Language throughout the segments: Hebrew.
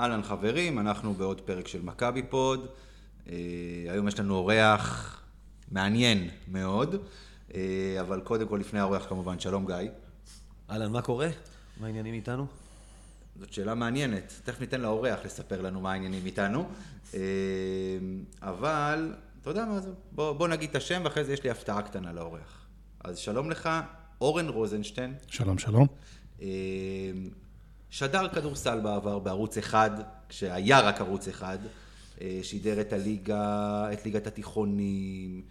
אהלן חברים, אנחנו בעוד פרק של מכבי פוד. אה, היום יש לנו אורח מעניין מאוד, אה, אבל קודם כל לפני האורח כמובן, שלום גיא. אהלן, מה קורה? מה העניינים איתנו? זאת שאלה מעניינת, תכף ניתן לאורח לספר לנו מה העניינים איתנו, אה, אבל אתה יודע מה זה, בוא, בוא נגיד את השם ואחרי זה יש לי הפתעה קטנה לאורח. אז שלום לך, אורן רוזנשטיין. שלום, שלום. שדר כדורסל בעבר בערוץ אחד, כשהיה רק ערוץ אחד, אה, שידר את הליגה, את ליגת התיכונים.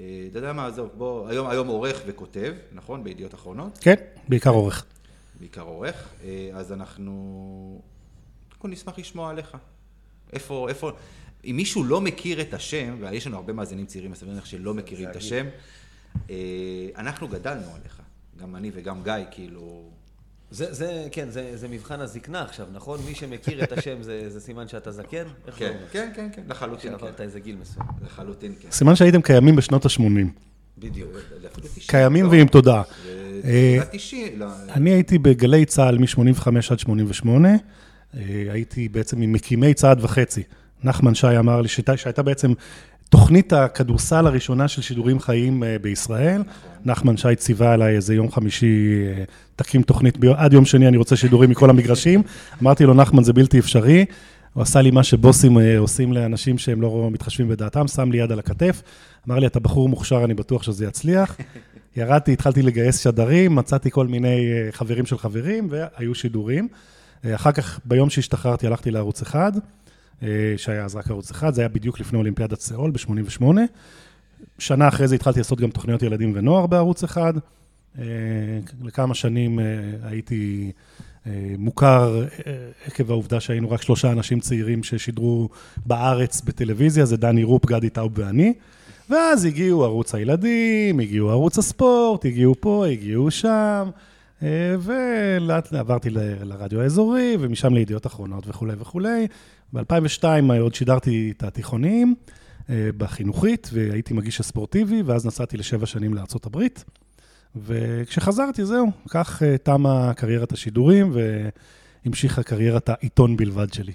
אה, אתה יודע מה, עזוב, בוא, היום, היום עורך וכותב, נכון? בידיעות אחרונות, כן, בעיקר עורך. בעיקר עורך, אה, אז אנחנו... קודם כל נשמח לשמוע עליך. איפה, איפה, אם מישהו לא מכיר את השם, ויש לנו הרבה מאזינים צעירים, אז אני מניח שלא מכירים את השם, אנחנו גדלנו עליך, גם אני וגם גיא, כאילו... זה, זה, כן, זה, זה מבחן הזקנה עכשיו, נכון? מי שמכיר את השם זה, זה סימן שאתה זקן? כן? כן, כן, כן, לחלוטין, שעברת כן. איזה גיל מסוים. לחלוטין, כן. סימן שהייתם קיימים בשנות ה-80. בדיוק. אפילו 90, קיימים לא? ועם תודעה. אה, תחילת 90, לא, אני הייתי בגלי צה"ל מ-85 עד 88. אה, הייתי בעצם ממקימי צעד וחצי. נחמן שי אמר לי שהייתה, בעצם תוכנית הכדורסל הראשונה של שידורים חיים אה, בישראל. נחמן שי ציווה עליי איזה יום חמישי, אה, תקים תוכנית, ביום- עד יום שני אני רוצה שידורים מכל המגרשים. אמרתי לו, נחמן, זה בלתי אפשרי. הוא עשה לי מה שבוסים אה, עושים לאנשים שהם לא מתחשבים בדעתם, שם לי יד על הכתף, אמר לי, אתה בחור מוכשר, אני בטוח שזה יצליח. ירדתי, התחלתי לגייס שדרים, מצאתי כל מיני אה, חברים של חברים, והיו שידורים. אחר כך, ביום שהשתחררתי, הלכתי לערוץ אחד, שהיה אז רק ערוץ אחד, זה היה בדיוק לפני אולימפיאדת סאול ב-88. שנה אחרי זה התחלתי לעשות גם תוכניות ילדים ונוער בערוץ אחד. אה, לכמה שנים אה, הייתי אה, מוכר עקב העובדה שהיינו רק שלושה אנשים צעירים ששידרו בארץ בטלוויזיה, זה דני רופ, גדי טאוב ואני. ואז הגיעו ערוץ הילדים, הגיעו ערוץ הספורט, הגיעו פה, הגיעו שם, ולאט לאט עברתי לרדיו האזורי, ומשם לידיעות אחרונות וכולי וכולי. ב-2002 עוד שידרתי את התיכוניים אה, בחינוכית, והייתי מגיש הספורטיבי, ואז נסעתי לשבע שנים הברית. וכשחזרתי, זהו, כך אה, תמה קריירת השידורים, והמשיכה קריירת העיתון בלבד שלי.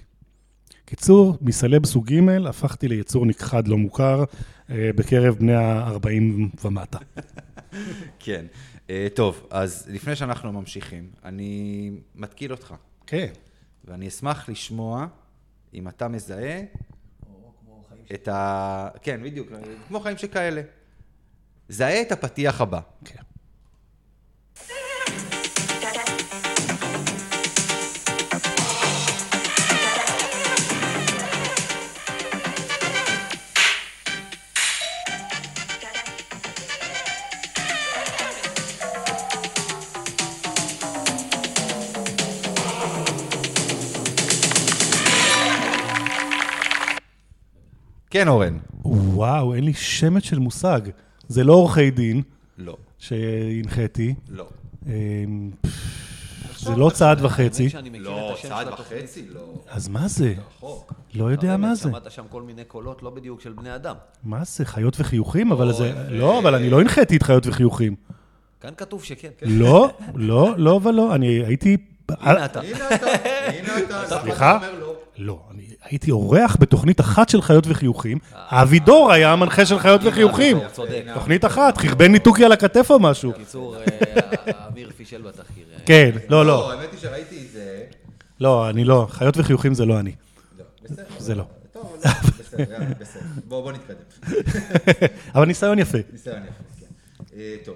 קיצור, מסלב סוג ג' הפכתי ליצור נכחד לא מוכר אה, בקרב בני ה-40 ומטה. כן. אה, טוב, אז לפני שאנחנו ממשיכים, אני מתקיל אותך, כן. ואני אשמח לשמוע אם אתה מזהה את ה... כן, בדיוק, כמו חיים שכאלה. זהה את הפתיח הבא. כן. כן, אורן. וואו, אין לי שמץ של מושג. זה לא עורכי דין לא. שהנחיתי. לא. אה, זה לא צעד וחצי. לא, צעד. וחצי, לא. אז מה זה? לא יודע מה זה. שמעת שם כל מיני קולות לא בדיוק של בני אדם. מה זה? חיות וחיוכים? אבל זה... ו- לא, אבל אני לא הנחיתי את חיות וחיוכים. כאן כתוב שכן. לא, לא, לא ולא. אני הייתי... הנה אתה. הנה אתה, הנה אתה. סליחה? לא. לא, אני הייתי אורח בתוכנית אחת של חיות וחיוכים. אבי דור היה המנחה של חיות וחיוכים. הוא צודק. תוכנית אחת, חרבן ניתוקי על הכתף או משהו. בקיצור, אה, אמיר פישל בתחקיר. אה, כן, לא, לא. האמת היא שראיתי את זה. לא, אני לא. חיות וחיוכים זה לא אני. לא. זה לא. טוב, לא, בסדר, יאללה, בסדר. בוא, בוא נתקדם. אבל ניסיון יפה. ניסיון יפה, כן. אה, טוב,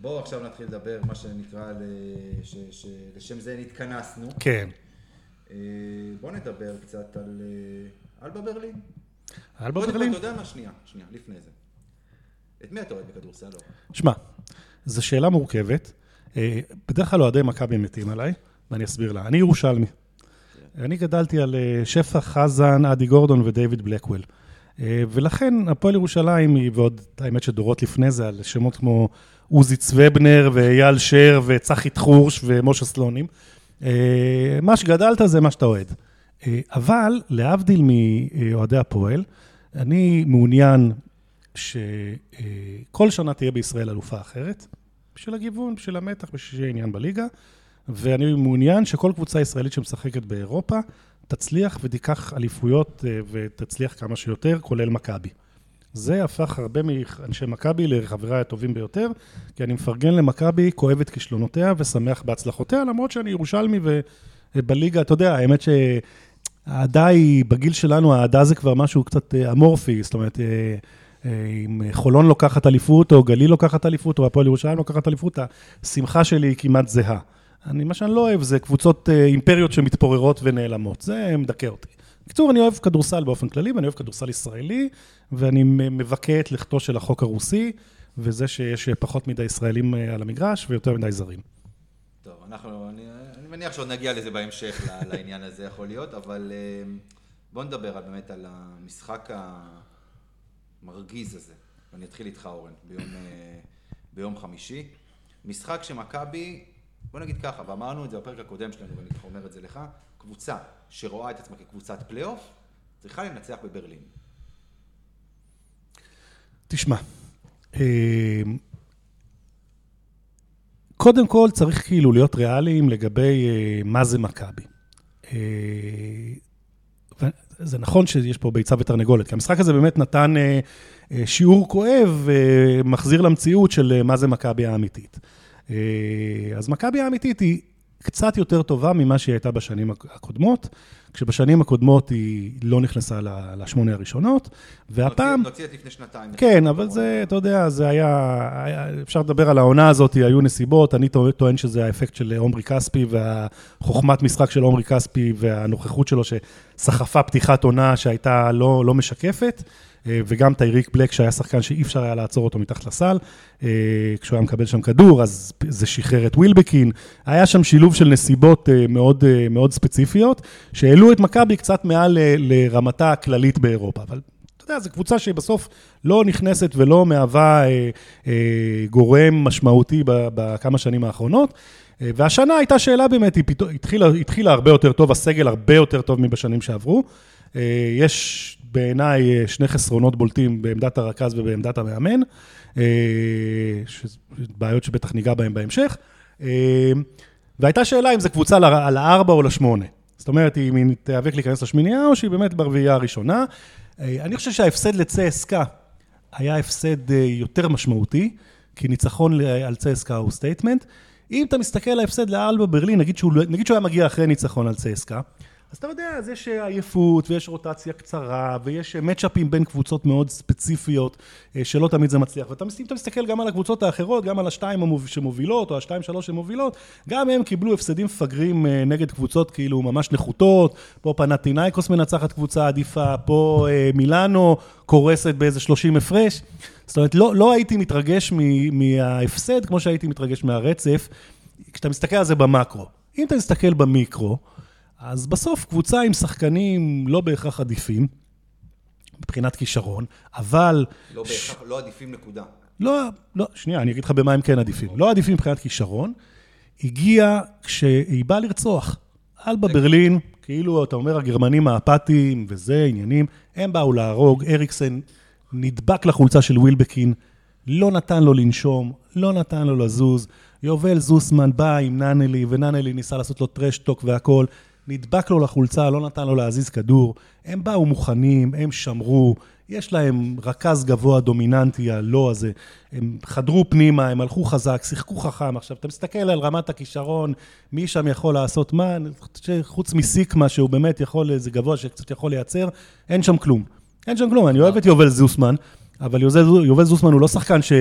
בואו עכשיו נתחיל לדבר, מה שנקרא, לשם זה נתכנסנו. כן. אה, בואו נדבר קצת על אה, אלבה ברלין. אלבה קודם כל, ברלין? אתה יודע מה? שנייה, שנייה, לפני זה. את מי אתה אוהד בכדורסל? שמע, זו שאלה מורכבת. אה, בדרך כלל אוהדי מכבי מתים עליי, ואני אסביר לה. אני ירושלמי. אני גדלתי על שפע חזן, אדי גורדון ודייוויד בלקוול. אה, ולכן הפועל ירושלים היא, ועוד האמת שדורות לפני זה, על שמות כמו עוזי צוובנר ואייל שר וצחי תחורש ומשה סלונים. אה, מה שגדלת זה מה שאתה אוהד. אה, אבל להבדיל מאוהדי הפועל, אני מעוניין שכל שנה תהיה בישראל אלופה אחרת, בשביל הגיוון, בשביל המתח, בשביל שיהיה עניין בליגה, ואני מעוניין שכל קבוצה ישראלית שמשחקת באירופה תצליח ותיקח אליפויות אה, ותצליח כמה שיותר, כולל מכבי. זה הפך הרבה מאנשי מכבי לחבריי הטובים ביותר, כי אני מפרגן למכבי, כואב את כישלונותיה ושמח בהצלחותיה, למרות שאני ירושלמי ובליגה, אתה יודע, האמת שהאהדה היא, בגיל שלנו, האהדה זה כבר משהו קצת אה, אמורפי, זאת אומרת, אה, אם חולון לוקחת אליפות, או גליל לוקחת אליפות, או הפועל ירושלים לוקחת אליפות, השמחה שלי היא כמעט זהה. אני, מה שאני לא אוהב זה קבוצות אימפריות שמתפוררות ונעלמות, זה מדכא אותי. בקיצור, אני אוהב כדורסל באופן כללי, ואני אוהב כדורסל ישראלי, ואני מבכה את לכתו של החוק הרוסי, וזה שיש פחות מדי ישראלים אה, על המגרש ויותר מדי זרים. טוב, אנחנו, אני, אני מניח שעוד נגיע לזה בהמשך, לעניין הזה יכול להיות, אבל אה, בוא נדבר באמת על המשחק המרגיז הזה. ואני אתחיל איתך, אורן, ביום, אה, ביום חמישי. משחק שמכבי, בוא נגיד ככה, ואמרנו את זה בפרק הקודם שלנו, ואני אומר את זה לך, קבוצה שרואה את עצמה כקבוצת פלייאוף, צריכה לנצח בברלין. תשמע, אה, קודם כל צריך כאילו להיות ריאליים לגבי אה, מה זה מכבי. אה, זה נכון שיש פה ביצה ותרנגולת, כי המשחק הזה באמת נתן שיעור כואב ומחזיר למציאות של מה זה מכבי האמיתית. אז מכבי האמיתית היא קצת יותר טובה ממה שהיא הייתה בשנים הקודמות, כשבשנים הקודמות היא לא נכנסה לשמונה הראשונות, והפעם... נוציא את לפני שנתיים. כן, אבל זה, אתה יודע, זה היה, אפשר לדבר על העונה הזאת, היו נסיבות, אני טוען שזה האפקט של עומרי כספי, והחוכמת משחק של עומרי כספי, והנוכחות שלו שסחפה פתיחת עונה שהייתה לא, לא משקפת. אה, וגם טייריק בלק, שהיה שחקן שאי אפשר היה לעצור אותו מתחת לסל, אה, כשהוא היה מקבל שם כדור, אז זה שחרר את ווילבקין. היה שם שילוב של נסיבות אה, מאוד, מאוד ספציפיות, שהעלו את מכבי קצת מעל לרמתה הכללית באירופה. אבל אתה יודע, זו קבוצה שבסוף לא נכנסת ולא מהווה גורם משמעותי בכמה שנים האחרונות. והשנה הייתה שאלה באמת, היא פתאום, התחילה, התחילה הרבה יותר טוב, הסגל הרבה יותר טוב מבשנים שעברו. יש בעיניי שני חסרונות בולטים בעמדת הרכז ובעמדת המאמן, אה, בעיות שבטח ניגע בהן בהמשך. אה, והייתה שאלה אם זו קבוצה על הארבע או לשמונה. זאת אומרת, אם היא תיאבק להיכנס לשמינייה, או שהיא באמת ברביעייה הראשונה. אה, אני חושב שההפסד לצסקה היה הפסד יותר משמעותי, כי ניצחון על צסקה הוא statement. אם אתה מסתכל על ההפסד לאלבה ברלין, נגיד שהוא, נגיד שהוא היה מגיע אחרי ניצחון על צסקה, אז אתה יודע, אז יש עייפות ויש רוטציה קצרה ויש matchup־ים בין קבוצות מאוד ספציפיות אה, שלא תמיד זה מצליח. ואתה מסתכל גם על הקבוצות האחרות, גם על השתיים שמובילות או השתיים שלוש שמובילות, גם הם קיבלו הפסדים מפגרים אה, נגד קבוצות כאילו ממש נחותות, פה פנטינאיקוס מנצחת קבוצה עדיפה, פה אה, מילאנו קורסת באיזה 30 הפרש. זאת אומרת, לא, לא הייתי מתרגש מההפסד כמו שהייתי מתרגש מהרצף, כשאתה מסתכל על זה במקרו. אם אתה מסתכל במיקרו, אז בסוף קבוצה עם שחקנים לא בהכרח עדיפים, מבחינת כישרון, אבל... לא בהכרח, ש... לא עדיפים נקודה. לא, לא, שנייה, אני אגיד לך במה הם כן עדיפים. לא עדיפים מבחינת כישרון, הגיע כשהיא באה לרצוח. אלבה ברלין, כאילו, אתה אומר, הגרמנים האפתיים וזה, עניינים, הם באו להרוג, אריקסן נדבק לחולצה של ווילבקין, לא נתן לו לנשום, לא נתן לו לזוז. יובל זוסמן בא עם ננלי, וננלי ניסה לעשות לו טרשטוק והכול. נדבק לו לחולצה, לא נתן לו להזיז כדור. הם באו מוכנים, הם שמרו, יש להם רכז גבוה דומיננטי, הלא הזה. הם חדרו פנימה, הם הלכו חזק, שיחקו חכם. עכשיו, אתה מסתכל על רמת הכישרון, מי שם יכול לעשות מה, חוץ מסיקמה, שהוא באמת יכול, איזה גבוה שקצת יכול לייצר, אין שם כלום. אין שם כלום. אני אוהב את יובל זוסמן, אבל יובל זוסמן הוא לא שחקן ש...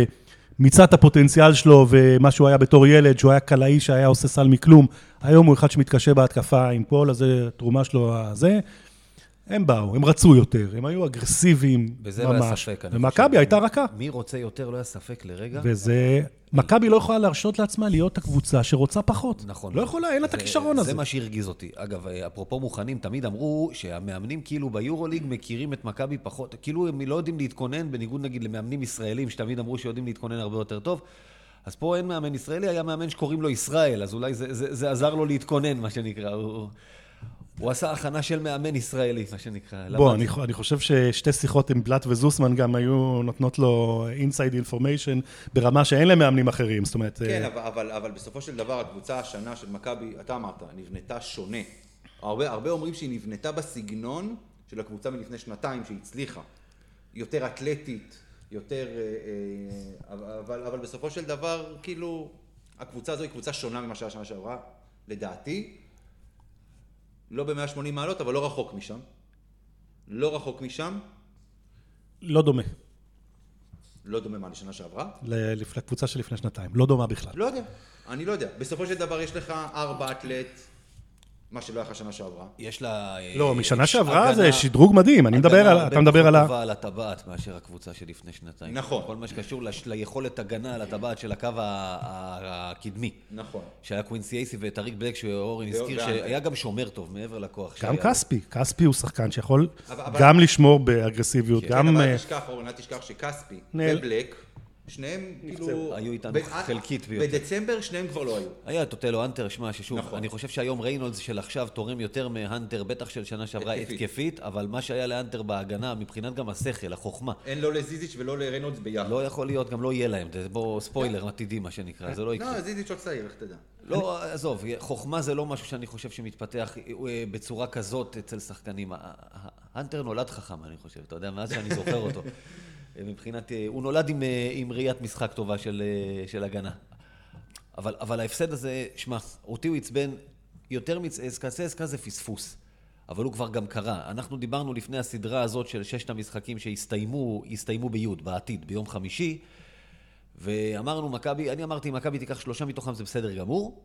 מיצה את הפוטנציאל שלו ומה שהוא היה בתור ילד, שהוא היה קלעי שהיה עושה סל מכלום, היום הוא אחד שמתקשה בהתקפה עם אז זה תרומה שלו, הזה. הם באו, הם רצו יותר, הם היו אגרסיביים ממש. וזה לא היה ספק. ומכבי הייתה רכה. מי רוצה יותר, לא היה ספק לרגע. וזה... מכבי לא יכולה להרשות לעצמה להיות הקבוצה שרוצה פחות. נכון. לא יכולה, אין לה את הכישרון הזה. זה מה שהרגיז אותי. אגב, אפרופו מוכנים, תמיד אמרו שהמאמנים כאילו ביורוליג מכירים את מכבי פחות, כאילו הם לא יודעים להתכונן, בניגוד נגיד למאמנים ישראלים, שתמיד אמרו שיודעים להתכונן הרבה יותר טוב. אז פה אין מאמן ישראלי, היה מאמן שקוראים לו ישראל, אז אולי זה, זה, זה עזר לו להתכונן, מה שנקרא. הוא... הוא עשה הכנה של מאמן ישראלי, מה שנקרא. בוא, אני, אני חושב ששתי שיחות עם בלאט וזוסמן גם היו נותנות לו inside information ברמה שאין להם מאמנים אחרים, זאת אומרת... כן, uh... אבל, אבל, אבל בסופו של דבר הקבוצה השנה של מכבי, אתה אמרת, נבנתה שונה הרבה, הרבה אומרים שהיא נבנתה בסגנון של הקבוצה מלפני שנתיים, שהיא הצליחה. יותר אתלטית, יותר... אה, אה, אבל, אבל בסופו של דבר, כאילו, הקבוצה הזו היא קבוצה שונה ממה שהיה שנה שעברה, לדעתי. לא ב-180 מעלות, אבל לא רחוק משם. לא רחוק משם. לא דומה. לא דומה מה לשנה שעברה? לקבוצה שלפני שנתיים. לא דומה בכלל. לא יודע, אני לא יודע. בסופו של דבר יש לך ארבע אתלט, מה שלא היה לך שנה שעברה. יש לה... אה, לא, משנה שעברה הגנה- זה שדרוג מדהים. אני מדבר הגנה על... הרבה אתה מדבר על ה... טובה על הטבעת מאשר הקבוצה שלפני שנתיים. נכון. כל מה שקשור לש- ליכולת הגנה על הטבעת של הקו ה- ה- הקדמי. נכון. שהיה קווינסי אייסי וטריק בלק, שאורן ואור- הזכיר, ואנטר. שהיה גם שומר טוב, מעבר לכוח גם שהיה. כספי. כספי הוא שחקן שיכול אבל- אבל- גם לשמור באגרסיביות, כן, גם... אבל אה, אל תשכח, אורן, אל תשכח שכספי ובלק, שניהם כאילו... היו איתנו חלקית ביותר. בדצמבר שניהם כבר לא היו. היה את אוטלו אנטר, שמע, ששוב, נכון. אני חושב שהיום ריינולדס של עכשיו תורם יותר מהאנטר, בטח של שנה שעברה התקפית. אבל מה שהיה לאנטר בהגנה, מבחינת גם השכל, החוכמה, אין לא לזיזיץ' ולא לריינולדס ביחד. לא יכול להיות, גם לא יהיה להם, זה בוא ספוילר עתידי מה שנקרא, זה לא יקרה. לא, זיזיץ' עוד צעיר, איך תדע. לא, עזוב, חוכמה זה לא משהו שאני חושב שמתפתח אה, בצורה כזאת אצל שחקנים. האנטר נולד חכם, אני חושב, אתה יודע, מאז שאני זוכר אותו. מבחינת, אה, הוא נולד עם, אה, עם ראיית משחק טובה של, אה, של הגנה. אבל, אבל ההפסד הזה, שמע, אותי הוא עצבן יותר מצסקה, צסקה זה פספוס. אבל הוא כבר גם קרה. אנחנו דיברנו לפני הסדרה הזאת של ששת המשחקים שהסתיימו, הסתיימו בי' בעתיד, ביום חמישי, ואמרנו, מכבי, אני אמרתי, מכבי תיקח שלושה מתוכם זה בסדר גמור,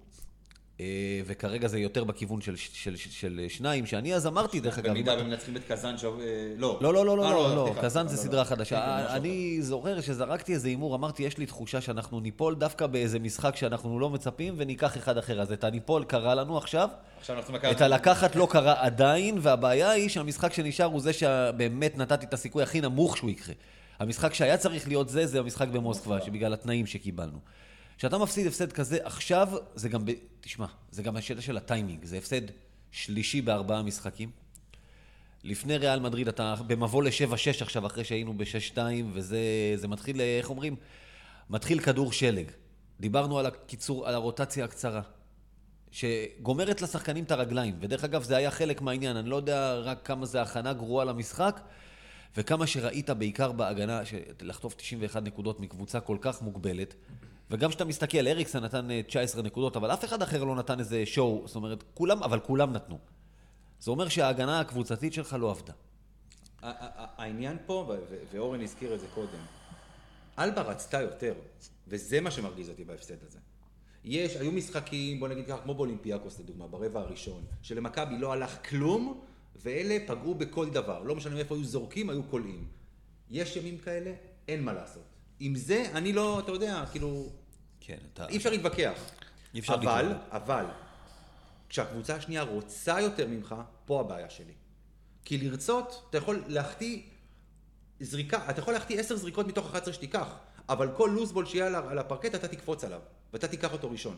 וכרגע זה יותר בכיוון של, של, של, של שניים, שאני אז אמרתי, דרך אגב, במידה אם אתה- והם מנצחים את קזאן שבוע... אה, לא. לא, לא, לא, לא, אה, לא, לא, סליחה, קזאן לא, זה לא, סדרה לא. חדשה. אני זוכר שזרקתי איזה הימור, אמרתי, יש לי תחושה שאנחנו ניפול דווקא באיזה משחק שאנחנו לא מצפים, וניקח אחד אחר. אז את הניפול קרה לנו עכשיו. את הלקחת לא קרה עדיין, והבעיה היא שהמשחק שנשאר הוא זה שבאמת נתתי את הסיכוי הכי נמוך שהוא יקרה. המשחק שהיה צריך להיות זה, זה המשחק במוסקבה, שבגלל התנאים שקיבלנו. כשאתה מפסיד הפסד כזה עכשיו, זה גם, ב... תשמע, זה גם השאלה של הטיימינג, זה הפסד שלישי בארבעה משחקים. לפני ריאל מדריד אתה במבוא ל-7-6 עכשיו, אחרי שהיינו ב-6-2, וזה זה מתחיל, איך אומרים? מתחיל כדור שלג. דיברנו על הקיצור, על הרוטציה הקצרה. שגומרת לשחקנים את הרגליים. ודרך אגב, זה היה חלק מהעניין. אני לא יודע רק כמה זה הכנה גרועה למשחק, וכמה שראית בעיקר בהגנה, לחטוף 91 נקודות מקבוצה כל כך מוגבלת. וגם כשאתה מסתכל, אריקסן נתן אה, 19 נקודות, אבל אף אחד אחר לא נתן איזה שואו. זאת אומרת, כולם, אבל כולם נתנו. זה אומר שההגנה הקבוצתית שלך לא עבדה. העניין פה, ואורן הזכיר את זה קודם, אלבה רצתה יותר, וזה מה שמרגיז אותי בהפסד הזה. יש, היו משחקים, בוא נגיד ככה, כמו באולימפיאקוס לדוגמה, ברבע הראשון, שלמכבי לא הלך כלום, ואלה פגעו בכל דבר. לא משנה מאיפה היו זורקים, היו קולעים. יש ימים כאלה, אין מה לעשות. עם זה, אני לא, אתה יודע, כאילו, כן, אתה... אי אפשר להתווכח. אי אפשר אבל, להתווכח. אבל, כשהקבוצה השנייה רוצה יותר ממך, פה הבעיה שלי. כי לרצות, אתה יכול להחטיא זריקה, אתה יכול להחטיא עשר זריקות מתוך 11 שתיקח, אבל כל לוזבול שיהיה על הפרקט, אתה תקפוץ עליו, ואתה תיקח אותו ראשון.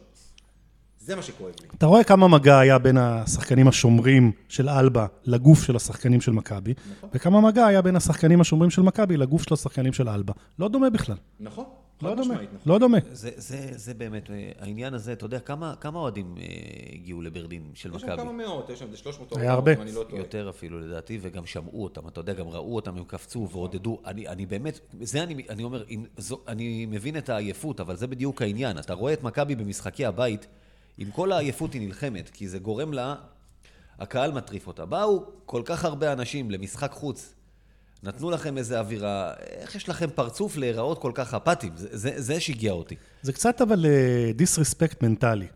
זה מה שכואב לי. אתה רואה כמה מגע היה בין השחקנים השומרים של אלבה לגוף של השחקנים של מכבי, וכמה מגע היה בין השחקנים השומרים של מכבי לגוף של השחקנים של אלבה. לא דומה בכלל. נכון? לא דומה. משמעית, נכון. לא דומה. זה, זה, זה באמת, אה, העניין הזה, אתה יודע, כמה, כמה אוהדים אה, הגיעו לברלין של יש שם מכבי? כמה מאות, יש שם איזה 300 היה הרבה. אם אני לא טועה. יותר אפילו לדעתי, וגם שמעו אותם, אתה יודע, גם ראו אותם, הם קפצו ועודדו. אני, אני באמת, זה אני, אני אומר, אם, זו, אני מבין את העייפות, אבל זה בדיוק העניין. אתה רואה את מכבי במשחקי הבית, עם כל העייפות היא נלחמת, כי זה גורם לה, הקהל מטריף אותה. באו כל כך הרבה אנשים למשחק חוץ, נתנו לכם איזה אווירה, איך יש לכם פרצוף להיראות כל כך אפאתיים? זה, זה, זה שהגיע אותי. זה קצת אבל דיסרספקט מנטלי.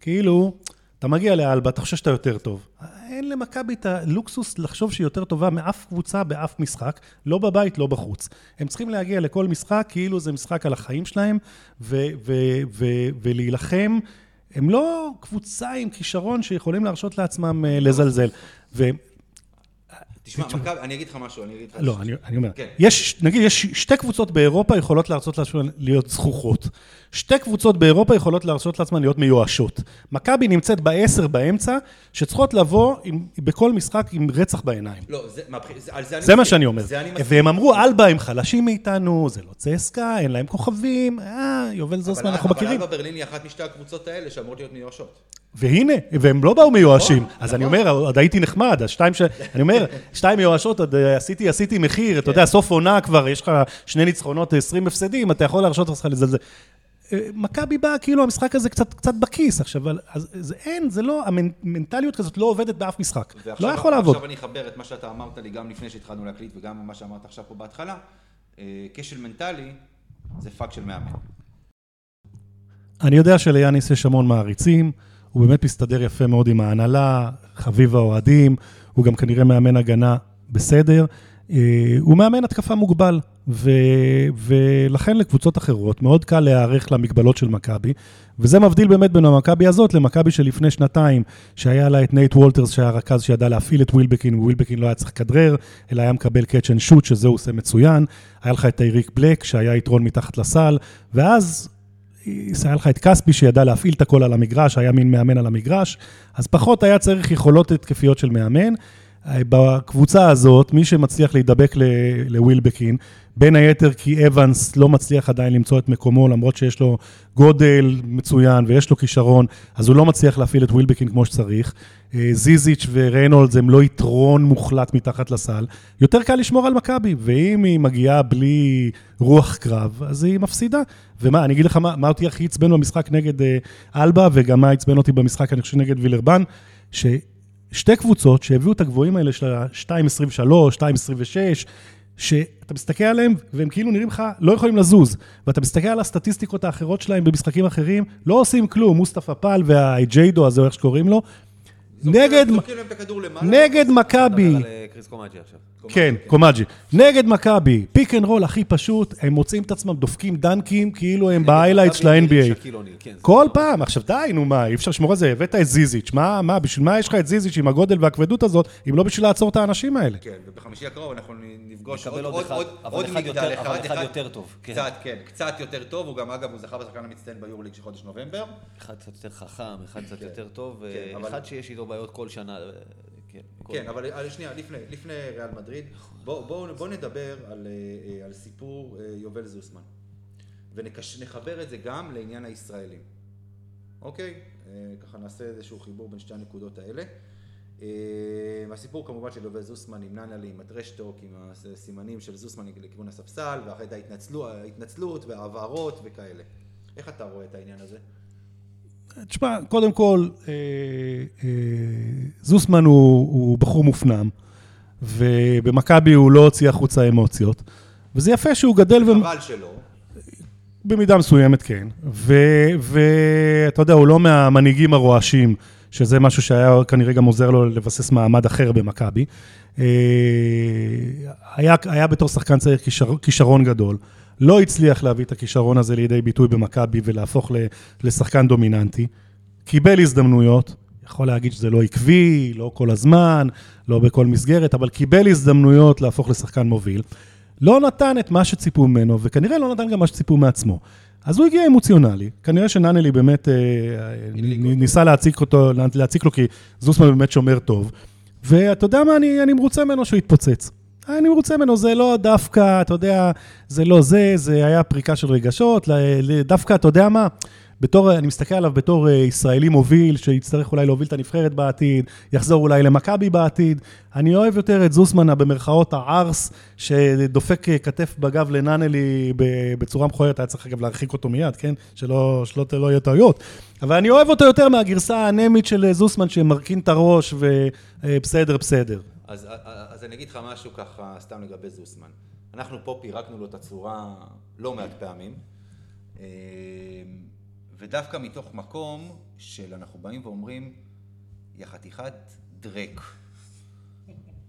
כאילו, אתה מגיע לאלבה, אתה חושב שאתה יותר טוב. אין למכבי את הלוקסוס לחשוב שהיא יותר טובה מאף קבוצה באף משחק, לא בבית, לא בחוץ. הם צריכים להגיע לכל משחק כאילו זה משחק על החיים שלהם, ו- ו- ו- ולהילחם. הם לא קבוצה עם כישרון שיכולים להרשות לעצמם אה, לזלזל. ו- תשמע, מכבי, אני אגיד לך משהו, אני אגיד לך... לא, אני, אני אומר, כן. יש, נגיד, יש שתי קבוצות באירופה יכולות לעצמן להיות זכוכות. שתי קבוצות באירופה יכולות להרשות לעצמן להיות מיואשות. מכבי נמצאת בעשר באמצע, שצריכות לבוא עם, בכל משחק עם רצח בעיניים. לא, זה, מהבח- זה, על זה אני זה מה מסכים. שאני אומר. זה אני. והם אמרו, אלבה הם חלשים מאיתנו, זה לא צסקה, אין להם כוכבים, אה, יובל זוסמן, אנחנו מכירים. אבל אלבה ברלין היא אחת משתי הקבוצות האלה שאמורות להיות מיואשות. והנה, והם לא באו מיואשים, אז אני אומר, עוד הייתי נחמד, השתיים ש... אני אומר, שתיים מיואשות, עוד אה, עשיתי, עשיתי מחיר, אתה יודע, סוף עונה כבר, יש לך שני ניצחונות, 20 הפסדים, אתה יכול להרשות לעצמך לזלזל. מכבי באה, כאילו המשחק הזה קצת, קצת בכיס עכשיו, אבל אז, זה אין, זה לא, המנטליות כזאת לא עובדת באף משחק. לא יכול לעבוד. ועכשיו אני אחבר את מה שאתה אמרת לי גם לפני שהתחלנו להקליט וגם מה שאמרת עכשיו פה בהתחלה. אה, כשל מנטלי זה פאק של מאמן. אני יודע שליאניס יש המון מעריצים, הוא באמת מסתדר יפה מאוד עם ההנהלה, חביב האוהדים, הוא גם כנראה מאמן הגנה בסדר. אה, הוא מאמן התקפה מוגבל, ו, ולכן לקבוצות אחרות מאוד קל להיערך למגבלות של מכבי, וזה מבדיל באמת בין המכבי הזאת למכבי שלפני שנתיים, שהיה לה את נייט וולטרס, שהיה רכז שידע להפעיל את ווילבקין, ווילבקין לא היה צריך לכדרר, אלא היה מקבל catch and shoot, שזה עושה מצוין. היה לך את אייריק בלק, שהיה יתרון מתחת לסל, ואז היה לך את כספי שידע להפעיל את הכל על המגרש, היה מין מאמן על המגרש, אז פחות היה צריך יכולות התקפיות של מאמן. בקבוצה הזאת, מי שמצליח להידבק לווילבקין, בין היתר כי אבנס לא מצליח עדיין למצוא את מקומו, למרות שיש לו גודל מצוין ויש לו כישרון, אז הוא לא מצליח להפעיל את ווילבקין כמו שצריך. אה, זיזיץ' וריינולדס הם לא יתרון מוחלט מתחת לסל. יותר קל לשמור על מכבי, ואם היא מגיעה בלי רוח קרב, אז היא מפסידה. ומה, אני אגיד לך מה, מה אותי הכי עצבן במשחק נגד אה, אלבה, וגם מה עצבן אותי במשחק, אני חושב, נגד וילרבן, ש... שתי קבוצות שהביאו את הגבוהים האלה של ה-2.23, 2.26, שאתה מסתכל עליהם והם כאילו נראים לך לא יכולים לזוז, ואתה מסתכל על הסטטיסטיקות האחרות שלהם במשחקים אחרים, לא עושים כלום, מוסטפא פל והאייג'ידו הזה, או איך שקוראים לו, נגד, נגד מכבי, כן, קומאג'י, נגד מכבי, pick and roll הכי פשוט, הם מוצאים את עצמם, דופקים דנקים כאילו הם ב highlight של ה-NBA. כן, כל פעם, עכשיו די, נו מה, אי אפשר לשמור על זה, הבאת את זיזיץ', מה, מה, בשביל מה יש לך את זיזיץ' עם הגודל והכבדות הזאת, אם לא בשביל לעצור את האנשים האלה? כן, ובחמישי הקרוב אנחנו נפגוש עוד מגדל אחד, אחד יותר טוב. כן. קצת, כן, קצת יותר טוב, הוא גם, אגב, הוא זכה בשחקן המצטיין ביורליג של חודש נובמבר. אחד קצת יותר חכם, אחד קצת כן. יותר טוב, אחד שיש איתו בעיות כל שנה. כן, אבל שנייה, לפני, לפני ריאל מדריד, בואו בוא, בוא נדבר על, אה, על סיפור אה, יובל זוסמן, ונחבר את זה גם לעניין הישראלים, אוקיי? אה, ככה נעשה איזשהו חיבור בין שתי הנקודות האלה. הסיפור כמובן של יובל זוסמן עם ננלי, עם הטרשטוק, עם הסימנים של זוסמן לכיוון הספסל, ואחרי זה ההתנצלות וההבהרות וכאלה. איך אתה רואה את העניין הזה? תשמע, קודם כל, אה, אה, זוסמן הוא, הוא בחור מופנם, ובמכבי הוא לא הוציא החוצה אמוציות, וזה יפה שהוא גדל... חבל ו... שלא. במידה מסוימת כן, ואתה יודע, הוא לא מהמנהיגים הרועשים, שזה משהו שהיה כנראה גם עוזר לו לבסס מעמד אחר במכבי. אה, היה, היה בתור שחקן צעיר כישר, כישרון גדול. לא הצליח להביא את הכישרון הזה לידי ביטוי במכבי ולהפוך לשחקן דומיננטי. קיבל הזדמנויות, יכול להגיד שזה לא עקבי, לא כל הזמן, לא בכל מסגרת, אבל קיבל הזדמנויות להפוך לשחקן מוביל. לא נתן את מה שציפו ממנו, וכנראה לא נתן גם מה שציפו מעצמו. אז הוא הגיע אמוציונלי, כנראה שננלי באמת אה, ניסה להציק, אותו, להציק לו, כי זוסמן באמת שומר טוב. ואתה יודע מה, אני, אני מרוצה ממנו שהוא התפוצץ. אני מרוצה ממנו, זה לא דווקא, אתה יודע, זה לא זה, זה היה פריקה של רגשות, דווקא, אתה יודע מה, בתור, אני מסתכל עליו בתור אה, ישראלי מוביל, שיצטרך אולי להוביל את הנבחרת בעתיד, יחזור אולי למכבי בעתיד. אני אוהב יותר את זוסמן, במרכאות הערס, שדופק אה, כתף בגב לננלי בצורה מכוערת, היה צריך אגב להרחיק אותו מיד, כן? שלא, שלא לא יהיו טעויות. אבל אני אוהב אותו יותר מהגרסה האנמית של אה, זוסמן, שמרכין את הראש ובסדר, בסדר. אז, אז אני אגיד לך משהו ככה, סתם לגבי זוסמן. אנחנו פה פירקנו לו את הצורה לא מעט פעמים, אה, ודווקא מתוך מקום של אנחנו באים ואומרים, יא חתיכת דרק,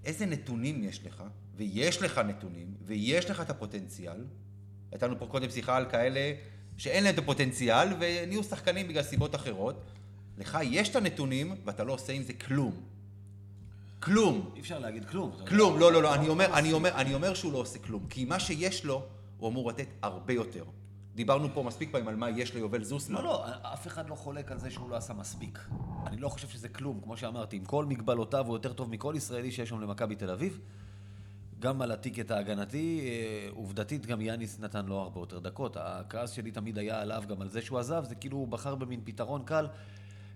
איזה נתונים יש לך, ויש לך נתונים, ויש לך את הפוטנציאל. הייתה לנו פה קודם שיחה על כאלה שאין להם את הפוטנציאל, ונהיו שחקנים בגלל סיבות אחרות. לך יש את הנתונים, ואתה לא עושה עם זה כלום. כלום. אי אפשר להגיד כלום. כלום, לא, לא, לא, אני אומר, אני אומר, אני אומר שהוא לא עושה כלום. כי מה שיש לו, הוא אמור לתת הרבה יותר. דיברנו פה מספיק פעמים על מה יש ליובל זוסמן. לא, לא, אף אחד לא חולק על זה שהוא לא עשה מספיק. אני לא חושב שזה כלום, כמו שאמרתי, עם כל מגבלותיו הוא יותר טוב מכל ישראלי שיש שם למכבי תל אביב. גם על הטיקט ההגנתי, אה, עובדתית גם יאניס נתן לו הרבה יותר דקות. הכעס שלי תמיד היה עליו, גם על זה שהוא עזב, זה כאילו הוא בחר במין פתרון קל.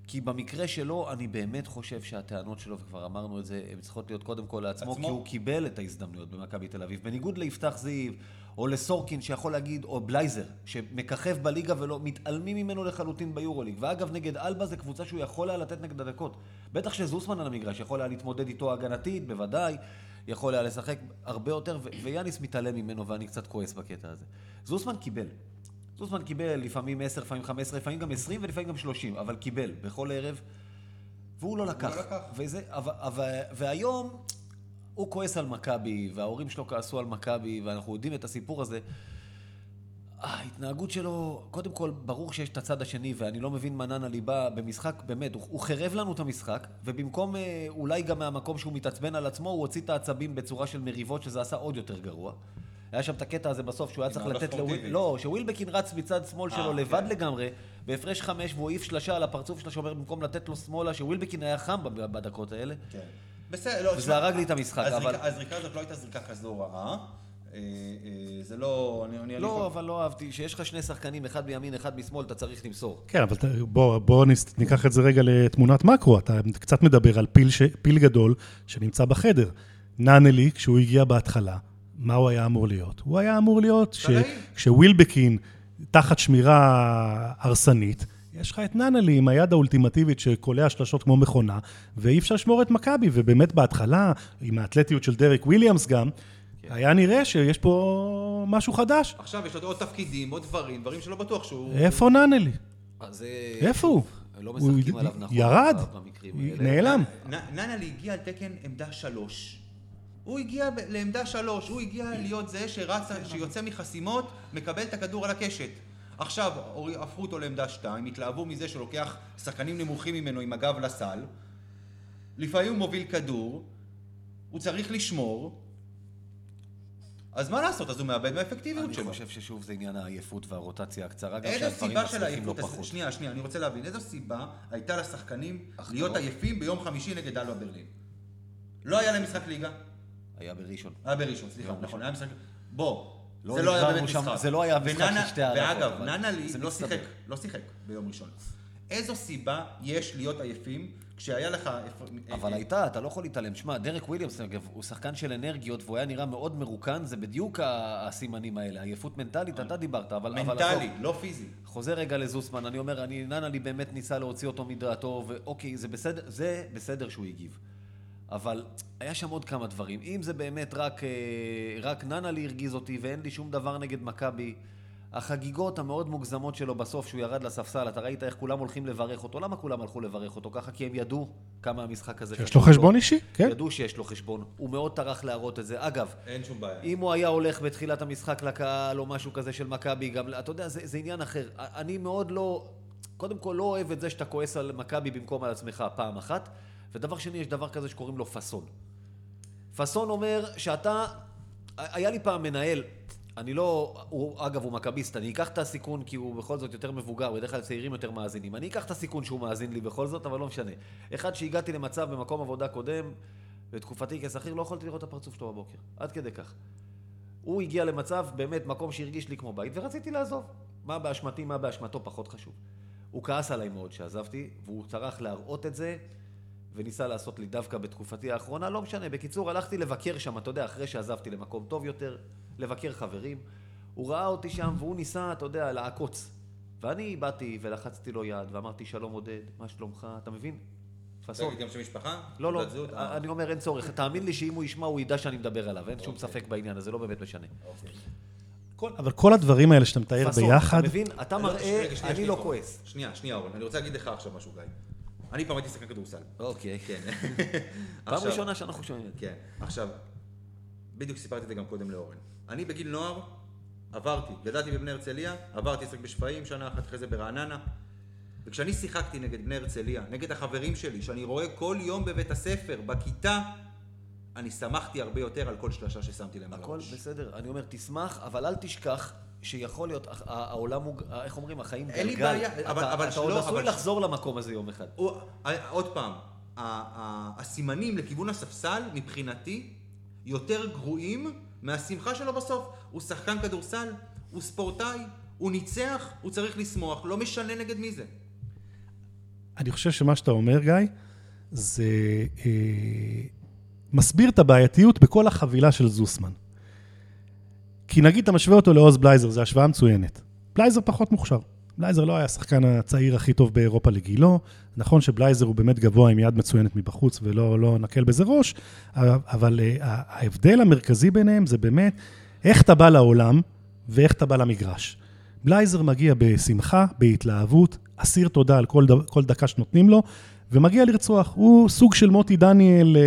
כי במקרה שלו, אני באמת חושב שהטענות שלו, וכבר אמרנו את זה, הן צריכות להיות קודם כל לעצמו, עצמו? כי הוא קיבל את ההזדמנויות במכבי תל אביב. בניגוד ליפתח זיו, או לסורקין, שיכול להגיד, או בלייזר, שמככב בליגה ולא, מתעלמים ממנו לחלוטין ביורוליג. ואגב, נגד אלבה זו קבוצה שהוא יכול היה לתת נגד הדקות. בטח שזוסמן על המגרש, יכול היה להתמודד איתו הגנתית, בוודאי. יכול היה לשחק הרבה יותר, ויאניס מתעלם ממנו, ואני קצת כועס בקטע הזה. זוסמן קיבל. זוסמן קיבל לפעמים 10, לפעמים 15, לפעמים גם 20 ולפעמים גם 30, אבל קיבל בכל ערב, והוא לא לקח. לקח. וזה, אבל, אבל, והיום הוא כועס על מכבי, וההורים שלו כעסו על מכבי, ואנחנו יודעים את הסיפור הזה. ההתנהגות שלו, קודם כל, ברור שיש את הצד השני, ואני לא מבין מה ננה ליבה במשחק, באמת, הוא, הוא חירב לנו את המשחק, ובמקום, אה, אולי גם מהמקום שהוא מתעצבן על עצמו, הוא הוציא את העצבים בצורה של מריבות, שזה עשה עוד יותר גרוע. היה שם את הקטע הזה בסוף, שהוא היה צריך לתת לוויל... ספורטיבי. לא, שווילבקין רץ מצד שמאל שלו אה, לבד. לגמרי, בהפרש חמש, והוא העיף שלשה על הפרצוף של השומר במקום לתת לו שמאלה, שווילבקין היה חם בדקות האלה. כן. בסדר, לא, וזה הרג לי את המשחק, אבל- הזריקה הזאת לא הייתה זריקה כזו רעה. אה, אה, זה לא... אני- אני- אני לא, יכול- אבל לא אהבתי, שיש לך שני שחקנים, אחד בימין, אחד משמאל, אתה צריך למסור. כן, אבל בוא, בוא ניקח את זה רגע לתמונת מקרו. אתה קצת מדבר על פיל, ש, פיל גדול שנמצא בחדר. נאנלי, כשהוא הגיע בהתחלה, מה הוא היה אמור להיות? הוא היה אמור להיות ש, צלעים. כשווילבקין תחת שמירה הרסנית, יש לך את נאנלי עם היד האולטימטיבית שקולע שלשות כמו מכונה, ואי אפשר לשמור את מכבי, ובאמת בהתחלה, עם האתלטיות של דרק וויליאמס גם, כן. היה נראה שיש פה משהו חדש. עכשיו יש לו עוד תפקידים, עוד דברים, דברים שלא בטוח שהוא... איפה נאנלי? אז... איפה הוא? לא הוא משחקים עליו נכון. ירד. נעלם. ננלי הגיע על תקן עמדה שלוש. הוא הגיע לעמדה שלוש, הוא הגיע להיות זה שרץ, שיוצא מחסימות, מקבל את הכדור על הקשת. עכשיו, הפכו אותו לעמדה שתיים, התלהבו מזה שהוא לוקח שחקנים נמוכים ממנו עם הגב לסל. לפעמים הוא מוביל כדור, הוא צריך לשמור. אז מה לעשות? אז הוא מאבד מהאפקטיביות אני שלו. חושב ששוב זה עניין העייפות והרוטציה הקצרה, גם שהדברים מצליחים לא? פחות. שנייה, שנייה, אני רוצה להבין. איזו סיבה הייתה לשחקנים. להיות עייפים ביום חמישי נגד אלבה ברלין? לא היה להם משחק ליגה? היה בראשון. היה בראשון, סליחה, נכון. היה משחק... בוא, לא זה לא היה באמת משחק. זה לא היה משחק של שתי הערכות, ואגב, ננה לי זה לא. שיחק, לא שיחק ביום ראשון. איזו סיבה יש להיות עייפים כשהיה לך... אבל אה, הייתה, אתה לא יכול להתעלם. שמע, דרק וויליאמס, אגב, הוא שחקן של אנרגיות, והוא היה נראה מאוד מרוקן, זה בדיוק הסימנים האלה. עייפות מנטלית, אתה דיברת, אבל... מנטלי. לא פיזי. חוזר רגע לזוסמן, אני אומר, אני, ננלי באמת ניסה להוציא אותו מדעתו, ואוקיי, זה בסדר, זה בסדר שהוא הגיב. אבל היה שם עוד כמה דברים. אם זה באמת רק, אה, רק ננלי הרגיז אותי ואין לי שום דבר נגד מכבי, החגיגות המאוד מוגזמות שלו בסוף, שהוא ירד לספסל, אתה ראית איך כולם הולכים לברך אותו. למה כולם הלכו לברך אותו ככה? כי הם ידעו כמה המשחק הזה יש לו חשבון אישי, כן. ידעו שיש לו חשבון. הוא מאוד טרח להראות את זה. אגב, אין שום בעיה. אם הוא היה הולך בתחילת המשחק לקהל או משהו כזה של מכבי, גם, אתה יודע, זה, זה עניין אחר. אני מאוד לא, קודם כל לא אוהב את זה שאתה כועס על מכבי במקום על עצמך פעם אחת, ודבר שני, יש דבר כזה שקוראים לו פאסון. פאסון אומר שאתה, היה לי פעם מנהל, אני לא, הוא, אגב, הוא מכביסט, אני אקח את הסיכון כי הוא בכל זאת יותר מבוגר, בדרך כלל צעירים יותר מאזינים. אני אקח את הסיכון שהוא מאזין לי בכל זאת, אבל לא משנה. אחד שהגעתי למצב במקום עבודה קודם, בתקופתי כשכיר, לא יכולתי לראות את הפרצוף שלו בבוקר. עד כדי כך. הוא הגיע למצב, באמת, מקום שהרגיש לי כמו בית, ורציתי לעזוב. מה באשמתי, מה באשמתו, פחות חשוב. הוא כעס עליי מאוד שעזבתי, והוא טרח להראות את זה, וניסה לעשות לי דווקא בתקופתי האחרונה, לא משנה. בקיצור, הלכתי לבקר שם, אתה יודע, אחרי שעזבתי למקום טוב יותר, לבקר חברים. הוא ראה אותי שם, והוא ניסה, אתה יודע, לעקוץ. ואני באתי ולחצתי לו יד, ואמרתי, שלום עודד, מה שלומך? אתה מבין? פאסון. תגיד גם שם משפחה? לא, לא, זהות? אני אומר, אין צורך. תאמין לי שאם הוא ישמע, הוא ידע שאני מדבר עליו. אין שום ספק בעניין הזה, לא באמת משנה. אוקיי. כל- אבל כל הדברים האלה שאתה מתאר ביחד, אתה מבין? אתה לא, מראה, אני לא אורן. כועס. שנייה, שנייה, אורן, אני רוצה להגיד לך עכשיו משהו, גיא. אני פעם הייתי שחקן כדורסל. אוקיי. כן. פעם ראשונה שאנחנו שומעים את זה. כן. עכשיו, בדיוק סיפרתי את זה גם קודם לאורן. אני בגיל נוער עברתי, גדלתי בבני הרצליה, עברתי לשחק בשפיים שנה אחת אחרי זה ברעננה. וכשאני שיחקתי נגד בני הרצליה, נגד החברים שלי, שאני רואה כל יום בבית הספר, בכיתה, אני שמחתי הרבה יותר על כל שלושה ששמתי להם על הכל הראש. בסדר, אני אומר, תשמח, אבל אל תשכח שיכול להיות, העולם הוא, איך אומרים, החיים אין לי גלגל. בעיה, אתה- אבל- אבל אתה עוד שלא, עשוי אבל- לחזור למקום הזה יום אחד. הוא- ה- עוד פעם, ה- ה- הסימנים לכיוון הספסל, מבחינתי, יותר גרועים מהשמחה שלו בסוף. הוא שחקן כדורסל, הוא ספורטאי, הוא ניצח, הוא צריך לשמוח, לא משנה נגד מי זה. אני חושב שמה שאתה אומר, גיא, זה אה, מסביר את הבעייתיות בכל החבילה של זוסמן. כי נגיד אתה משווה אותו לעוז בלייזר, זו השוואה מצוינת. בלייזר פחות מוכשר. בלייזר לא היה השחקן הצעיר הכי טוב באירופה לגילו. נכון שבלייזר הוא באמת גבוה עם יד מצוינת מבחוץ ולא לא נקל בזה ראש, אבל uh, ההבדל המרכזי ביניהם זה באמת איך אתה בא לעולם ואיך אתה בא למגרש. בלייזר מגיע בשמחה, בהתלהבות, אסיר תודה על כל, כל דקה שנותנים לו, ומגיע לרצוח. הוא סוג של מוטי דניאל אה,